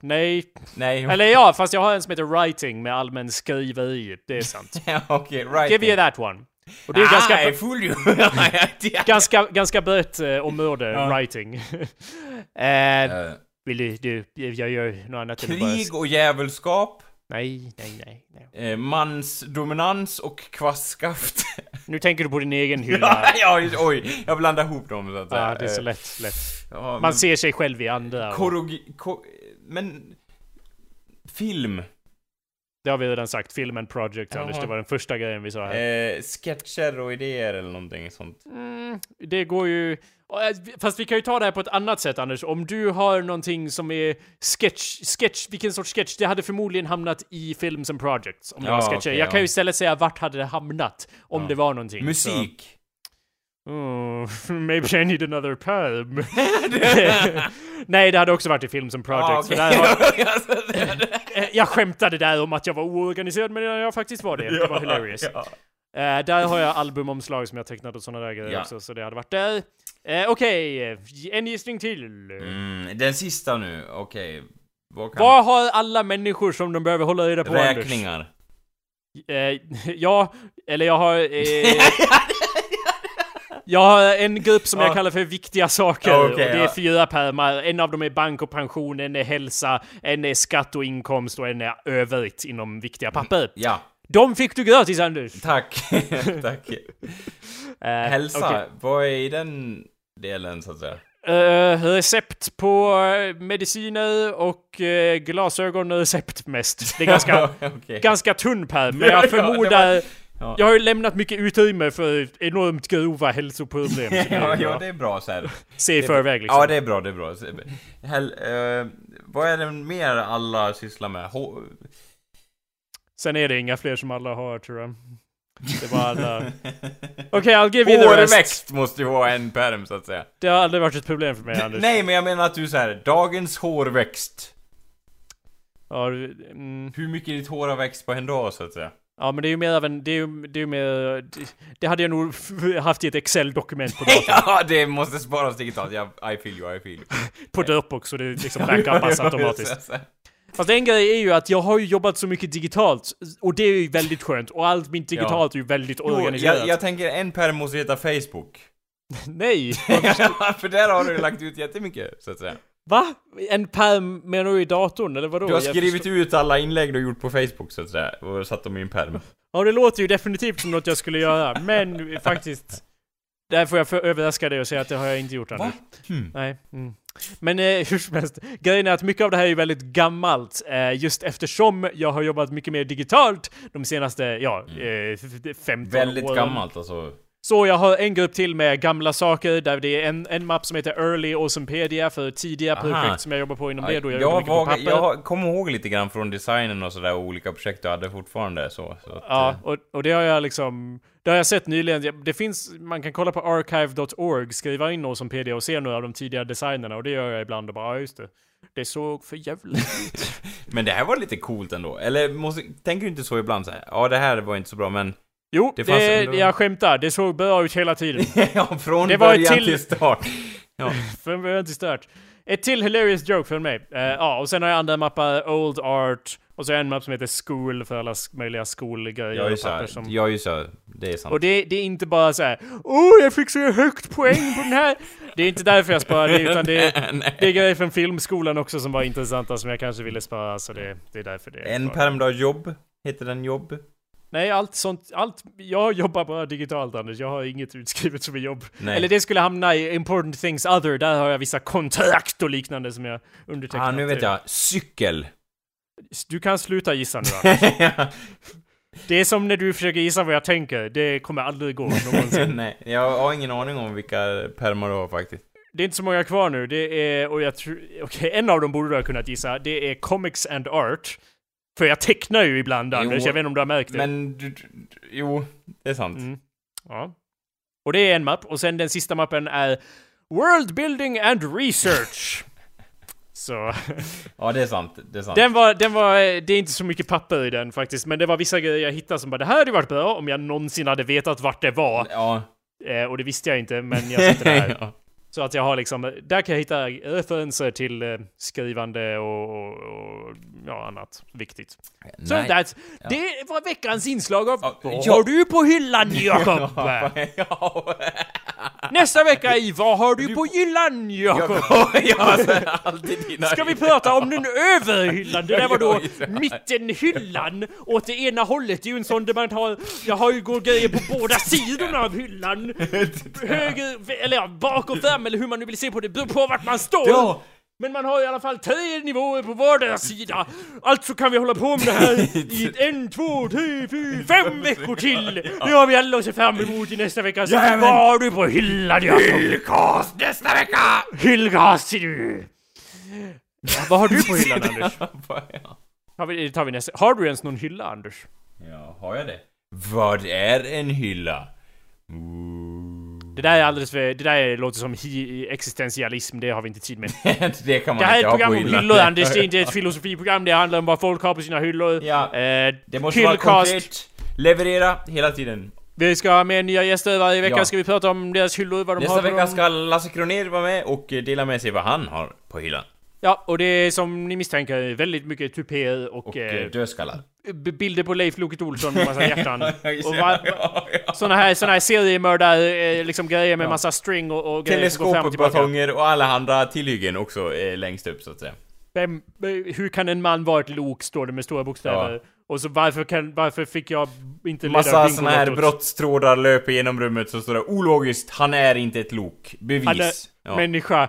Nej. Nej. Eller ja, fast jag har en som heter Writing med allmän skriveri. Det är sant. Ja, okej, right. Give you that one. Och det är ganska... Ah, I fool you. Ganska, ganska brett eh, område, Ja. writing. eh, Eh, vill du, du, jag gör något annat Krig och djävulskap. Nej, nej, nej, nej. Eh, mans dominans och kvastskaft. Nu tänker du på din egen hylla. ja, oj. Jag blandar ihop dem så att säga. Ja, det är så Eh, lätt, lätt. Ja, Man men, ser sig själv i andra. och- korogi, ko, men... Film. Det har vi redan sagt. Film and Project, Jaha. Anders. Det var den första grejen vi sa här. Eh, sketcher och idéer eller någonting sånt. Mm, det går ju... Fast vi kan ju ta det här på ett annat sätt, Anders. Om du har någonting som är sketch... Sketch, vilken sorts sketch? Det hade förmodligen hamnat i Films and Projects. Om det Ja, var sketcher. okej, Jag kan ja. ju istället säga vart hade det hamnat. Om Ja. det var någonting. Musik. Så, oh, maybe I need another perm. Nej, det hade också varit i Films and Projects. Ah, för där har, okej. Eh, jag skämtade där om att jag var oorganiserad, men jag faktiskt var det. Det var hilarious. Ja. Eh, där har jag albumomslag som jag tecknat och sådana där grejer Ja. också, så det hade varit där. Uh, Okej, eh, en gissning till. Mm, den sista nu, okej. Vad kan... Vad har alla människor som de behöver hålla reda på, Räkningar. Anders? Eh, ja, eller jag har... Jag har en grupp som jag Ja. kallar för viktiga saker. Och det är fyra pärmar. En av dem är bank och pension, en är hälsa, en är skatt och inkomst och en är övrigt inom viktiga papper. Ja, De fick du gratis, Anders! tack. tack. Eh, Hälsa, okej. vad är i den delen så att säga? Eh, recept på eh, mediciner och uh, glasögon och recept mest. Det är ganska, Okej. ganska tunn pärm, men Ja, jag ja, förmodar... ja. Jag har ju lämnat mycket utrymme för enormt grova hälsoproblem. ja, ja, det är bra så här. Se i förväg liksom. Ja, det är bra, det är bra. Hel, eh, vad är det mer alla sysslar med? Hå- Sen är det inga fler som alla har tror jag. Det var alla... Okej, I'll give you the rest. Hårväxt måste ju vara en perm så att säga. Det har aldrig varit ett problem för mig, Anders. Nej, men jag menar att du säger dagens hårväxt. Ja, du- mm, Hur mycket ditt hår har växt på en dag så att säga? Ja, men det är ju mer av en... Det är ju, det är ju mer... Det, det hade jag nog haft i ett Excel-dokument på datorn. ja, det måste sparas digitalt. Ja, I feel you, I feel you. på Dropbox, så det liksom backupas automatiskt. Fast en grej är ju att jag har ju jobbat så mycket digitalt, och det är ju väldigt skönt. Och allt mitt digitalt är ju väldigt Jo, organiserat. jag, jag tänker en perm måste heta Facebook. Nej! För där har du lagt ut jättemycket, så att säga. Va? En pärm menar du i datorn, eller vadå? Du har skrivit ut alla inlägg du gjort på Facebook, så att säga, och satt dem i en perm. Ja, det låter ju definitivt som något jag skulle göra, men faktiskt... Där får jag överraska dig och säga att det har jag inte gjort Anders. Hmm. Nej. Mm. Men eh, hur som helst, grejen är att mycket av det här är ju väldigt gammalt, eh, just eftersom jag har jobbat mycket mer digitalt de senaste, ja, eh, f- 15 Väldigt åren. gammalt alltså. Så jag har en grupp till med gamla saker, där det är en, en mapp som heter Early Awesomepedia för tidiga Aha. projekt som jag jobbar på inom det, då jag jag, vågar- jag kommer ihåg lite grann från designen och sådär, och olika projekt du hade fortfarande så. så att, Ja, eh, och, och det har jag liksom... Det har jag sett nyligen. Det finns... Man kan kolla på archive.org, skriva in Awesomepedia och se några av de tidiga designerna och det gör jag ibland och bara, ja just det. Det såg för jävligt ut. Men det här var lite coolt ändå. Eller måste, tänker du inte så ibland så här? Ja, det här var inte så bra, men... Jo, Det det ändå- jag skämtar. Det såg bra ut hela tiden. ja, från Det var början till- till start. Ja. Från början till start. ett till hilarious joke för mig. Eh, ja, och sen har jag andra mappar, Old Art, och så en mapp som heter School för alla möjliga skolgrejer Jag och papper som... jag är ju så, det är sant. Och det, det är inte bara så här. Åh, jag fick så högt poäng på den här! Det är inte därför jag sparar det, utan det är, det är grejer från filmskolan också som var intressanta som jag kanske ville spara, så det, det är därför det är En perm då, jobb? Heter den jobb? Nej, allt sånt, allt, jag jobbar bara digitalt Anders, jag har inget utskrivet som är jobb. Nej. Eller det skulle hamna i important things other, där har jag vissa kontrakt och liknande som jag undertecknat. Ah, nu vet jag. Cykel. Du kan sluta gissa nu Anders. Det är som när du försöker gissa vad jag tänker, det kommer aldrig gå någonsin. Nej, jag har ingen aning om vilka permar du har faktiskt. Det är inte så många kvar nu, det är, och jag tror, okej, en av dem borde du ha kunnat gissa, det är Comics and Art. För jag tecknar ju ibland Anders, Jo, jag vet inte om du har märkt det. Men, du, du, jo, det är sant. Mm. Ja. Och det är en mapp, och sen den sista mappen är World Building and Research. Så, Ja, det är sant. Det är sant. den var, den var, det är inte så mycket papper i den faktiskt, men det var vissa grejer jag hittade som bara det här hade varit bra om jag någonsin hade vetat vart det var. Ja. Eh, och det visste jag inte, men jag satte det här. ja. Så att jag har liksom, där kan jag hitta referenser till eh, skrivande och, och, och ja, annat viktigt. Så Nej. that's, det var veckans inslag av Ja, Vad ja. har du på hyllan Jakob? Nästa vecka i Vad har du på hyllan Jakob? ja, så är alltid dina... Ska vi prata om den övre hyllan? Det där var då mittenhyllan. Åt det ena hållet är ju en sån där man har, jag har ju går grejer på båda sidorna av hyllan. Höger, eller ja, bak och fram eller hur man nu vill se på det, beror på vart man står. Ja! Men man har i alla fall tre nivåer på vardera sida. Alltså kan vi hålla på med det här i en, två, tre, fyra, fem veckor till. Det har vi alla att se fram emot i nästa vecka. Så Jajamän. vad har du på hyllan Jakob? Hyllkast nästa vecka! Hyllgas till du! Ja, vad har du på hyllan Anders? Har vi, tar vi nästa. Har du ens någon hylla Anders? ja, har jag det? Vad är en hylla? Ooh. Det där är alldeles för, det där låter som existentialism, det har vi inte tid med. det kan man Det här är ett program om hyllor Anders, det är inte ett filosofiprogram, det handlar om vad folk har på sina hyllor. Ja. Eh, Det måste vara konkret. Leverera hela tiden. Vi ska ha med nya gäster varje vecka, Ja. ska vi prata om deras hyllor, vad de Nästa har på vecka dem. ska Lasse Kronér vara med och dela med sig vad han har på hyllan. Ja, och det är som ni misstänker väldigt mycket tupéer och, Och eh, eh, dödskallar. Bilder på Leif Loket Olsson med massa hjärtan. och ja, va, ja, ja. såna här, såna här seriemördar, eh, liksom grejer med massa string och, och grejer. Teleskopbatonger och alla andra tillhyggen också eh, längst upp så att säga. Vem, eh, hur kan en man vara ett lok, står det med stora bokstäver. Och så varför, kan, varför fick jag inte leda Massa såna här brottstrådar löper genom rummet så står det ologiskt, han är inte ett lok. Bevis. Ja. människa,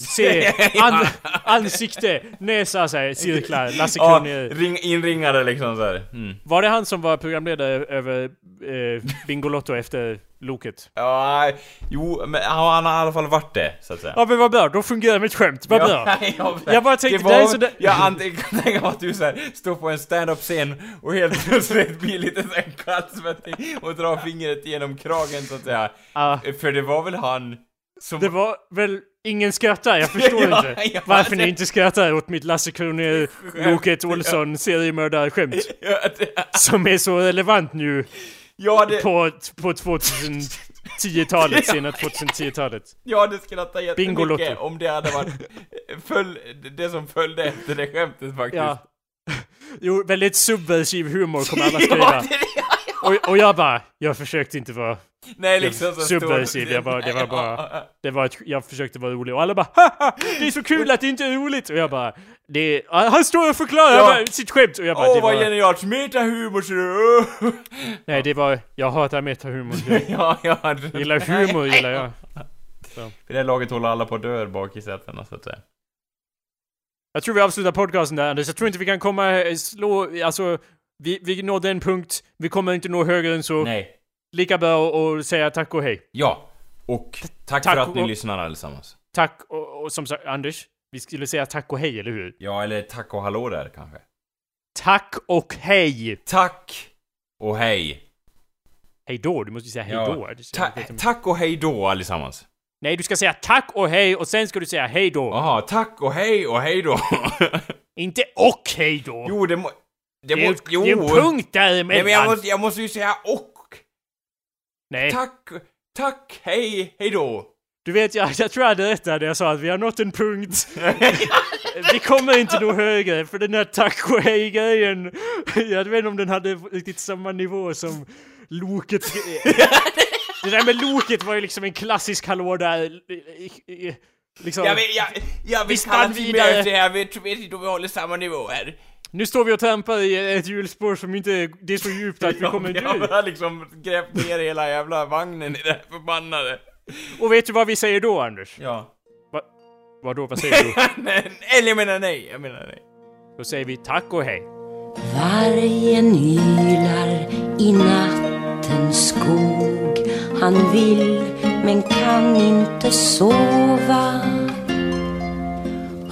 se, an, ansikte, näsa, så här, cirklar, Lasse Ja, Kronér. ring, inringare liksom så här. Mm. Var det han som var programledare över eh, Bingolotto efter Loket? Ja, jo, men han har i alla fall varit det, så att säga. Ja men vad bra, då fungerar mitt skämt, vad bra. ja, Jag bara tänkte, det det är var, sådär- Jag kan tänka mig att du så här, står på en stand-up-scen och helt plötsligt blir lite så här kallsvettig och drar fingret genom kragen så att säga. Ja. För det var väl han som... Det var väl ingen skrattar, jag förstår Ja, inte. ja, Varför ni det- inte skrattar åt mitt Lasse Kronér, Loket Olsson seriemördar-skämt. Ja, det, Som är så relevant nu ja, det, på, på 2010-talet, sena 2010-talet. ja, det skrattar jättemycket om det hade varit föll, det som följde efter det skämtet faktiskt. Ja. Jo, väldigt subversiv humor kommer alla skriva. Ja, Och, och jag bara, jag försökte inte vara... nej, liksom så Subversiv, jag bara- det var bara- Det var ett, jag försökte vara rolig och alla bara Haha! Det är så kul att det inte är roligt! Och jag bara, det är, han står och förklarar Ja. bara sitt skämt och jag bara, Åh, det vad var, genialt! Metahumor ser du! Nej, det var, jag hatar metahumor. Ja, ja. gillar humor, gillar jag. Vid det laget håller alla på att dö bak i sätena så att säga. Jag tror vi avslutar podcasten där Anders. Jag tror inte vi kan komma, eh, slå, alltså, vi, vi nådde en punkt, vi kommer inte nå högre än så. Nej. Lika bra att säga tack och hej. Ja. Och tack, Tack för att ni och- lyssnar allesammans. Tack och, och som sagt, Anders, vi skulle säga tack och hej, eller hur? Ja, eller tack och hallå där kanske. Tack och hej! Tack och hej. Hej då, du måste ju säga hej Ja. då. Ser Ta tack och hej då allesammans. Nej, du ska säga tack och hej och sen ska du säga hej då. Jaha, tack och hej och hej då. Inte och hej då. jo, det må... Det det, är, må... Jo. det är en punkt däremellan. Nej, men jag måste, jag måste ju säga och. Nej, Tack, tack, hej, hej då. Du vet, jag, jag tror jag hade rätt när jag sa att vi har nått en punkt. vi kommer inte nå högre, för den här taco grejen jag vet inte om den hade riktigt samma nivå som Loket. det där med Loket var ju liksom en klassisk hallå där... Liksom, Jag vet, jag, jag Vi vill spann vidare. möte, jag vet, vet inte om vi håller samma nivå här. Nu står vi och trampar i ett hjulspår som inte är, det är så djupt att vi kommer Jag dö. har liksom grävt ner hela jävla vagnen i det här förbannade. Och vet du vad vi säger då, Anders? Ja. Va, vadå, vad säger du? Nej, Eller jag menar nej, jag menar nej. Då säger vi tack och hej. Vargen ylar i nattens skog Han vill men kan inte sova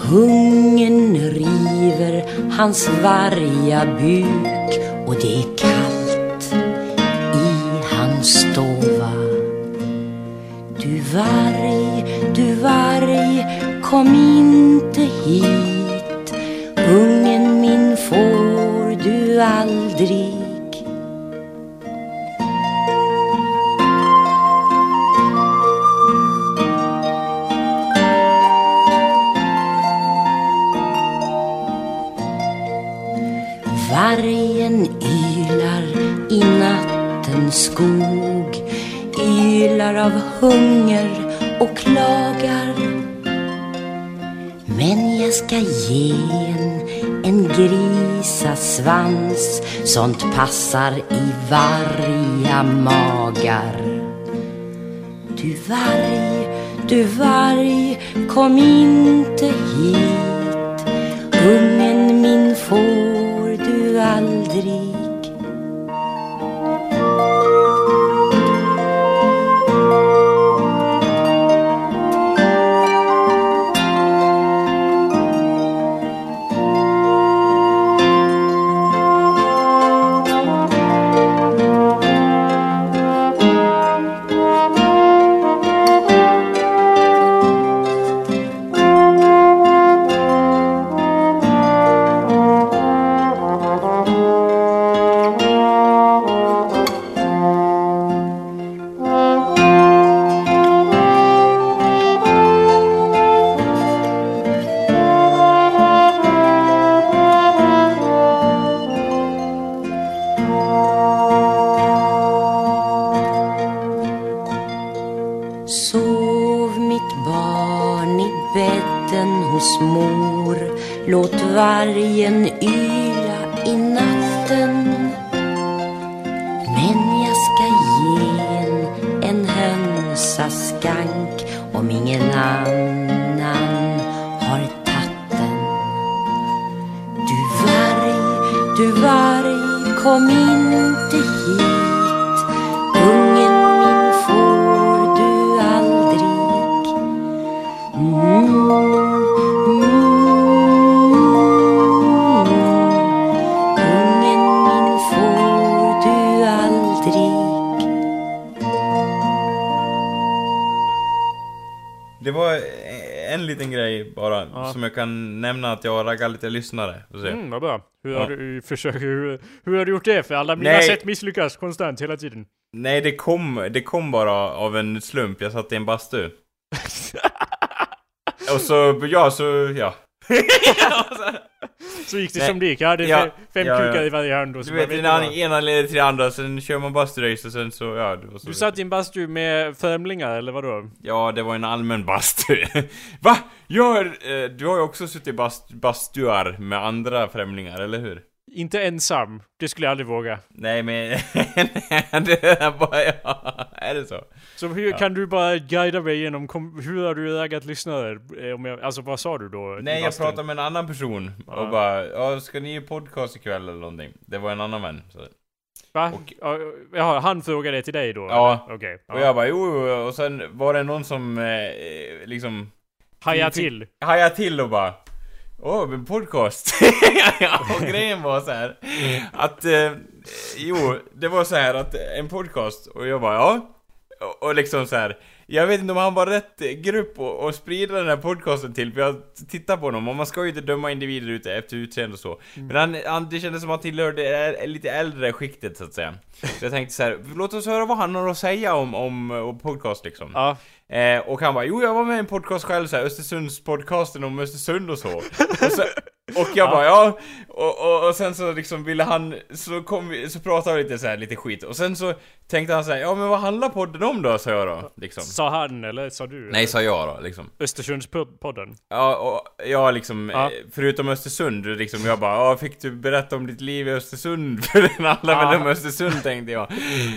Hungern river hans varga buk och det är kallt i hans stova. Du varg, du varg, kom inte hit. Ungen min får du aldrig Vargen ylar i nattens skog. Ylar av hunger och klagar Men jag ska ge en, en grisasvans. Sånt passar i varga magar. Du varg, du varg, kom inte hit. Ungen min får aldrig att jag har raggat lite lyssnare. Får se. Mm, vad bra. Hur Ja. har du försökt, hur, hur har du gjort det? För alla mina Nej. sätt misslyckas konstant hela tiden. Nej, det kom, det kom bara av en slump. Jag satt i en bastu. Och så, ja, så, ja. Så gick det Nej. som det gick. Jag hade Ja, fe- fem ja, kukar ja. i varje hand Du vet, vet ena, ena leder till det andra, sen kör man basturace och sen så, ja, det var så. Du satt i en bastu med främlingar eller vadå? Ja, det var en allmän bastu. Va? Gör, eh, du har ju också suttit i bast, bastuar med andra främlingar, eller hur? Inte ensam. Det skulle jag aldrig våga. Nej, men... det är bara, ja, är det så? Så hur Ja. kan du bara guida mig igenom, kom, hur har du raggat lyssnare? Eh, Om jag, alltså vad sa du då? Nej, jag pratade med en annan person Ja. och bara ja, ska ni ge podcast ikväll eller någonting? Det var en annan vän. Så. Va? och- Ja, han frågade det till dig då? Ja. Okej. Och jag bara jo, jo, och sen var det någon som eh, liksom Haja fick- till. hajade till och bara Åh, en podcast! ja, och grejen var så här att, eh, jo, det var så här att en podcast, och jag bara ja, och, och liksom så här jag vet inte om han var rätt grupp att sprida den här podcasten till, för jag tittar på honom och man ska ju inte döma individer ute efter utseende och så. Men han, han, det kändes som att han tillhörde det lite äldre skiktet så att säga. Så jag tänkte så här, låt oss höra vad han har att säga om, om, om podcast liksom. Ja. Eh, och han bara, jo jag var med i en podcast själv såhär, Östersundspodcasten om Östersund och så. och, så och jag bara, ja, och, och, och sen så liksom ville han, så kom vi, så pratade vi lite så här, lite skit. Och sen så tänkte han såhär, ja men vad handlar podden om då, sa jag då. Liksom. Sa han eller sa du? Nej, sa jag då, liksom. Östersundspodden. Ja, och jag liksom, Ja. eh, förutom Östersund, liksom jag bara ja, fick du berätta om ditt liv i Östersund? För det handlar Ja. väl om Östersund tänkte jag.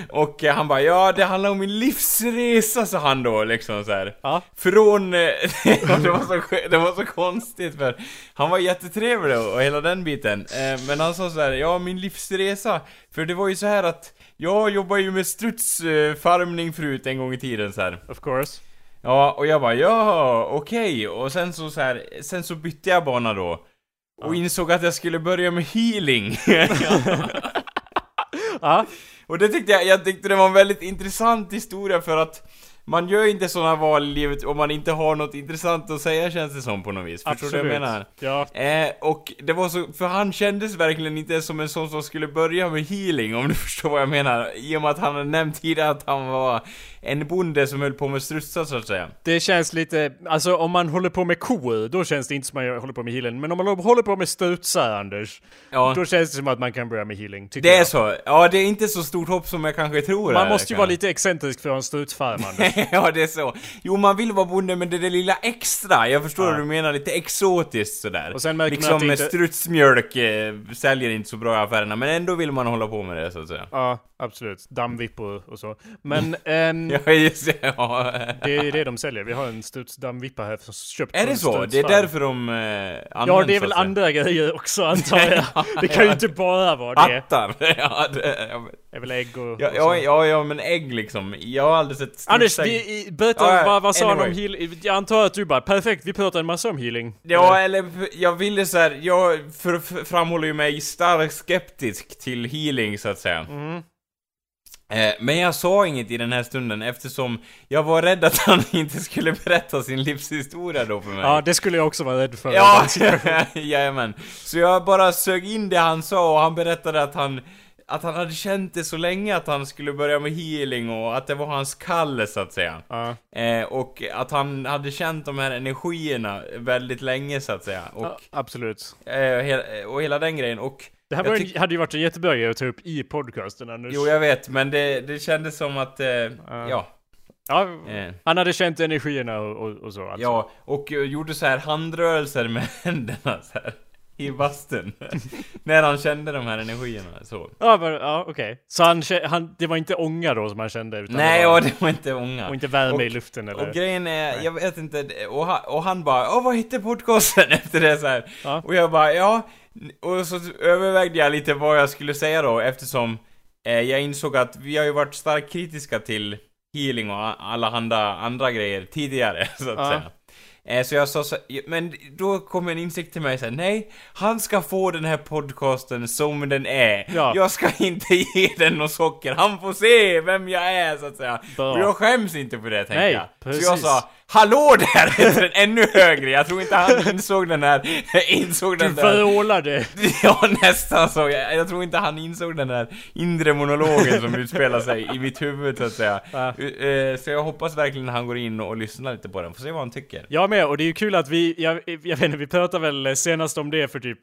Och eh, han bara ja, det handlar om min livsresa, sa han då liksom så här. Ja. Från, eh, det, var så, det var så konstigt för han var jättetrevlig och, och hela den biten. Eh, men han sa så här, ja min livsresa, för det var ju så här att jag jobbar ju med strutsfarmning förut en gång i tiden så här. Of course. Ja, och jag bara ja, okej. Och sen så, så här, sen så bytte jag bana då. Och insåg att jag skulle börja med healing. Ja. och det tyckte jag, jag tyckte det var en väldigt intressant historia för att man gör inte sådana val i livet om man inte har något intressant att säga känns det som på något vis. Förstår du vad jag menar? Ja. Eh, och det var så, för han kändes verkligen inte som en sån som skulle börja med healing om du förstår vad jag menar. I och med att han hade nämnt tidigare att han var en bonde som höll på med strutsar så att säga. Det känns lite, alltså om man håller på med kor, då känns det inte som man håller på med healing. Men om man håller på med strutsar, Anders, Ja. då känns det som att man kan börja med healing, Det är jag. så? Ja, det är inte så stort hopp som jag kanske tror Man måste ju vara lite excentrisk för att ha en strutsfarm, Anders. ja, det är så. Jo, man vill vara bonde, men det är det lilla extra. Jag förstår Ja. vad du menar, lite exotiskt sådär. Och sen märker man liksom att det inte- strutsmjölk eh, säljer inte så bra i affärerna, men ändå vill man hålla på med det, så att säga. Ja, absolut. Dammvippor och så. Men ehm, Ja, just det. Ja. det är det de säljer. Vi har en strutsdammvippa här som köpt Är det så? Det är därför de eh, används, Ja, det är väl andra grejer också antar jag. Det kan ju inte bara vara det. Hattar! ja, det, ja, men- Det är väl ägg och... ja, och ja, ja, ja, men ägg liksom. Jag har aldrig sett Anders, vi, i- berätta, Ja, vad, vad sa han om anyway. healing? Jag antar att du bara, perfekt, vi pratar en massa om healing. Ja, eller jag ville så här, jag för, för, framhåller ju mig starkt skeptisk till healing så att säga. Mm. Eh, men jag sa inget i den här stunden eftersom jag var rädd att han inte skulle berätta sin livshistoria då för mig. Ja, det skulle jag också vara rädd för. Ja, jajamän. Så jag bara sög in det han sa och han berättade att han att han hade känt det så länge att han skulle börja med healing och att det var hans kall så att säga. Ja. Eh, och att han hade känt de här energierna väldigt länge så att säga. Och, Ja, absolut. eh, he- och hela den grejen. Och Det här en, hade ju varit en jättebra grej att ta upp i podcasten, Anders. Jo, jag vet, men det, det kändes som att, eh, ja. Ja, Eh. han hade känt energierna och, och, och så alltså. Ja, och eh, gjorde så här handrörelser med händerna så här i bastun. När han kände de här energierna så. Ja, men, ja okej. Så han, han, det var inte ånga då som han kände? Utan Nej, det var, ja, det var inte ånga. och inte värme och- i luften eller? Och grejen är, jag vet inte, och han, och han bara Åh, vad hette podcasten efter det så här. Ja. Och jag bara, ja Och så övervägde jag lite vad jag skulle säga då eftersom eh, Jag insåg att vi har ju varit starkt kritiska till healing och alla andra, andra grejer tidigare, så att Ja. säga Eh, Så jag sa så, men då kom en insikt till mig såhär, nej, han ska få den här podcasten som den är. Ja. Jag ska inte ge den något socker, han får se vem jag är så att säga. Bra. Och jag skäms inte för det tänkte Nej, jag. precis. Så jag sa, hallå där! Den ännu högre. Jag tror inte han insåg den här, insåg Du den där. vrålade! Ja, nästan så. Jag, jag tror inte han insåg den där inre monologen som utspelar sig i mitt huvud så att säga. Ja. Uh, Så jag hoppas verkligen att han går in och lyssnar lite på den, får se vad han tycker. Jag med, och det är ju kul att vi, jag, jag vet inte, vi pratade väl senast om det för typ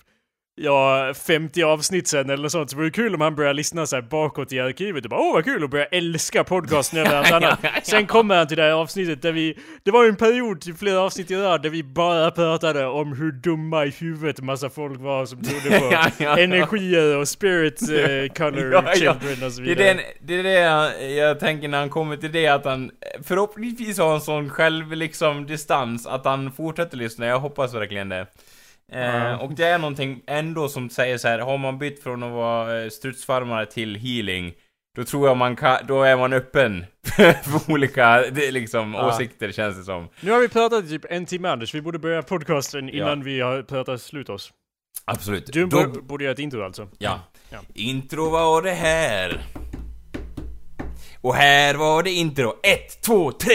Ja, 50 avsnitt sen eller något sånt, så det vore kul om han börjar lyssna så bakåt i arkivet och bara åh vad kul och börjar älska podcasten över allt annat. Sen kommer han till det här avsnittet där vi, det var ju en period, typ flera avsnitt i rad, där vi bara pratade om hur dumma i huvudet massa folk var som trodde på Ja, ja, ja. energier och spirit eh, color Ja, children och så Det är, vidare. den, det är det jag, jag tänker när han kommer till det att han förhoppningsvis har en sån själv liksom distans att han fortsätter lyssna, jag hoppas verkligen det. Ja. Och det är någonting ändå som säger så här: har man bytt från att vara eh, strutsfarmare till healing då tror jag man kan, då är man öppen för olika det liksom, Ja. åsikter känns det som. Nu har vi pratat i typ en timme Anders, vi borde börja podcasten innan Ja. vi har pratat slut oss. Absolut. Du Då- borde, borde göra ett intro alltså. Ja. Ja. Intro var det här. Och här var det intro. Ett, två, tre!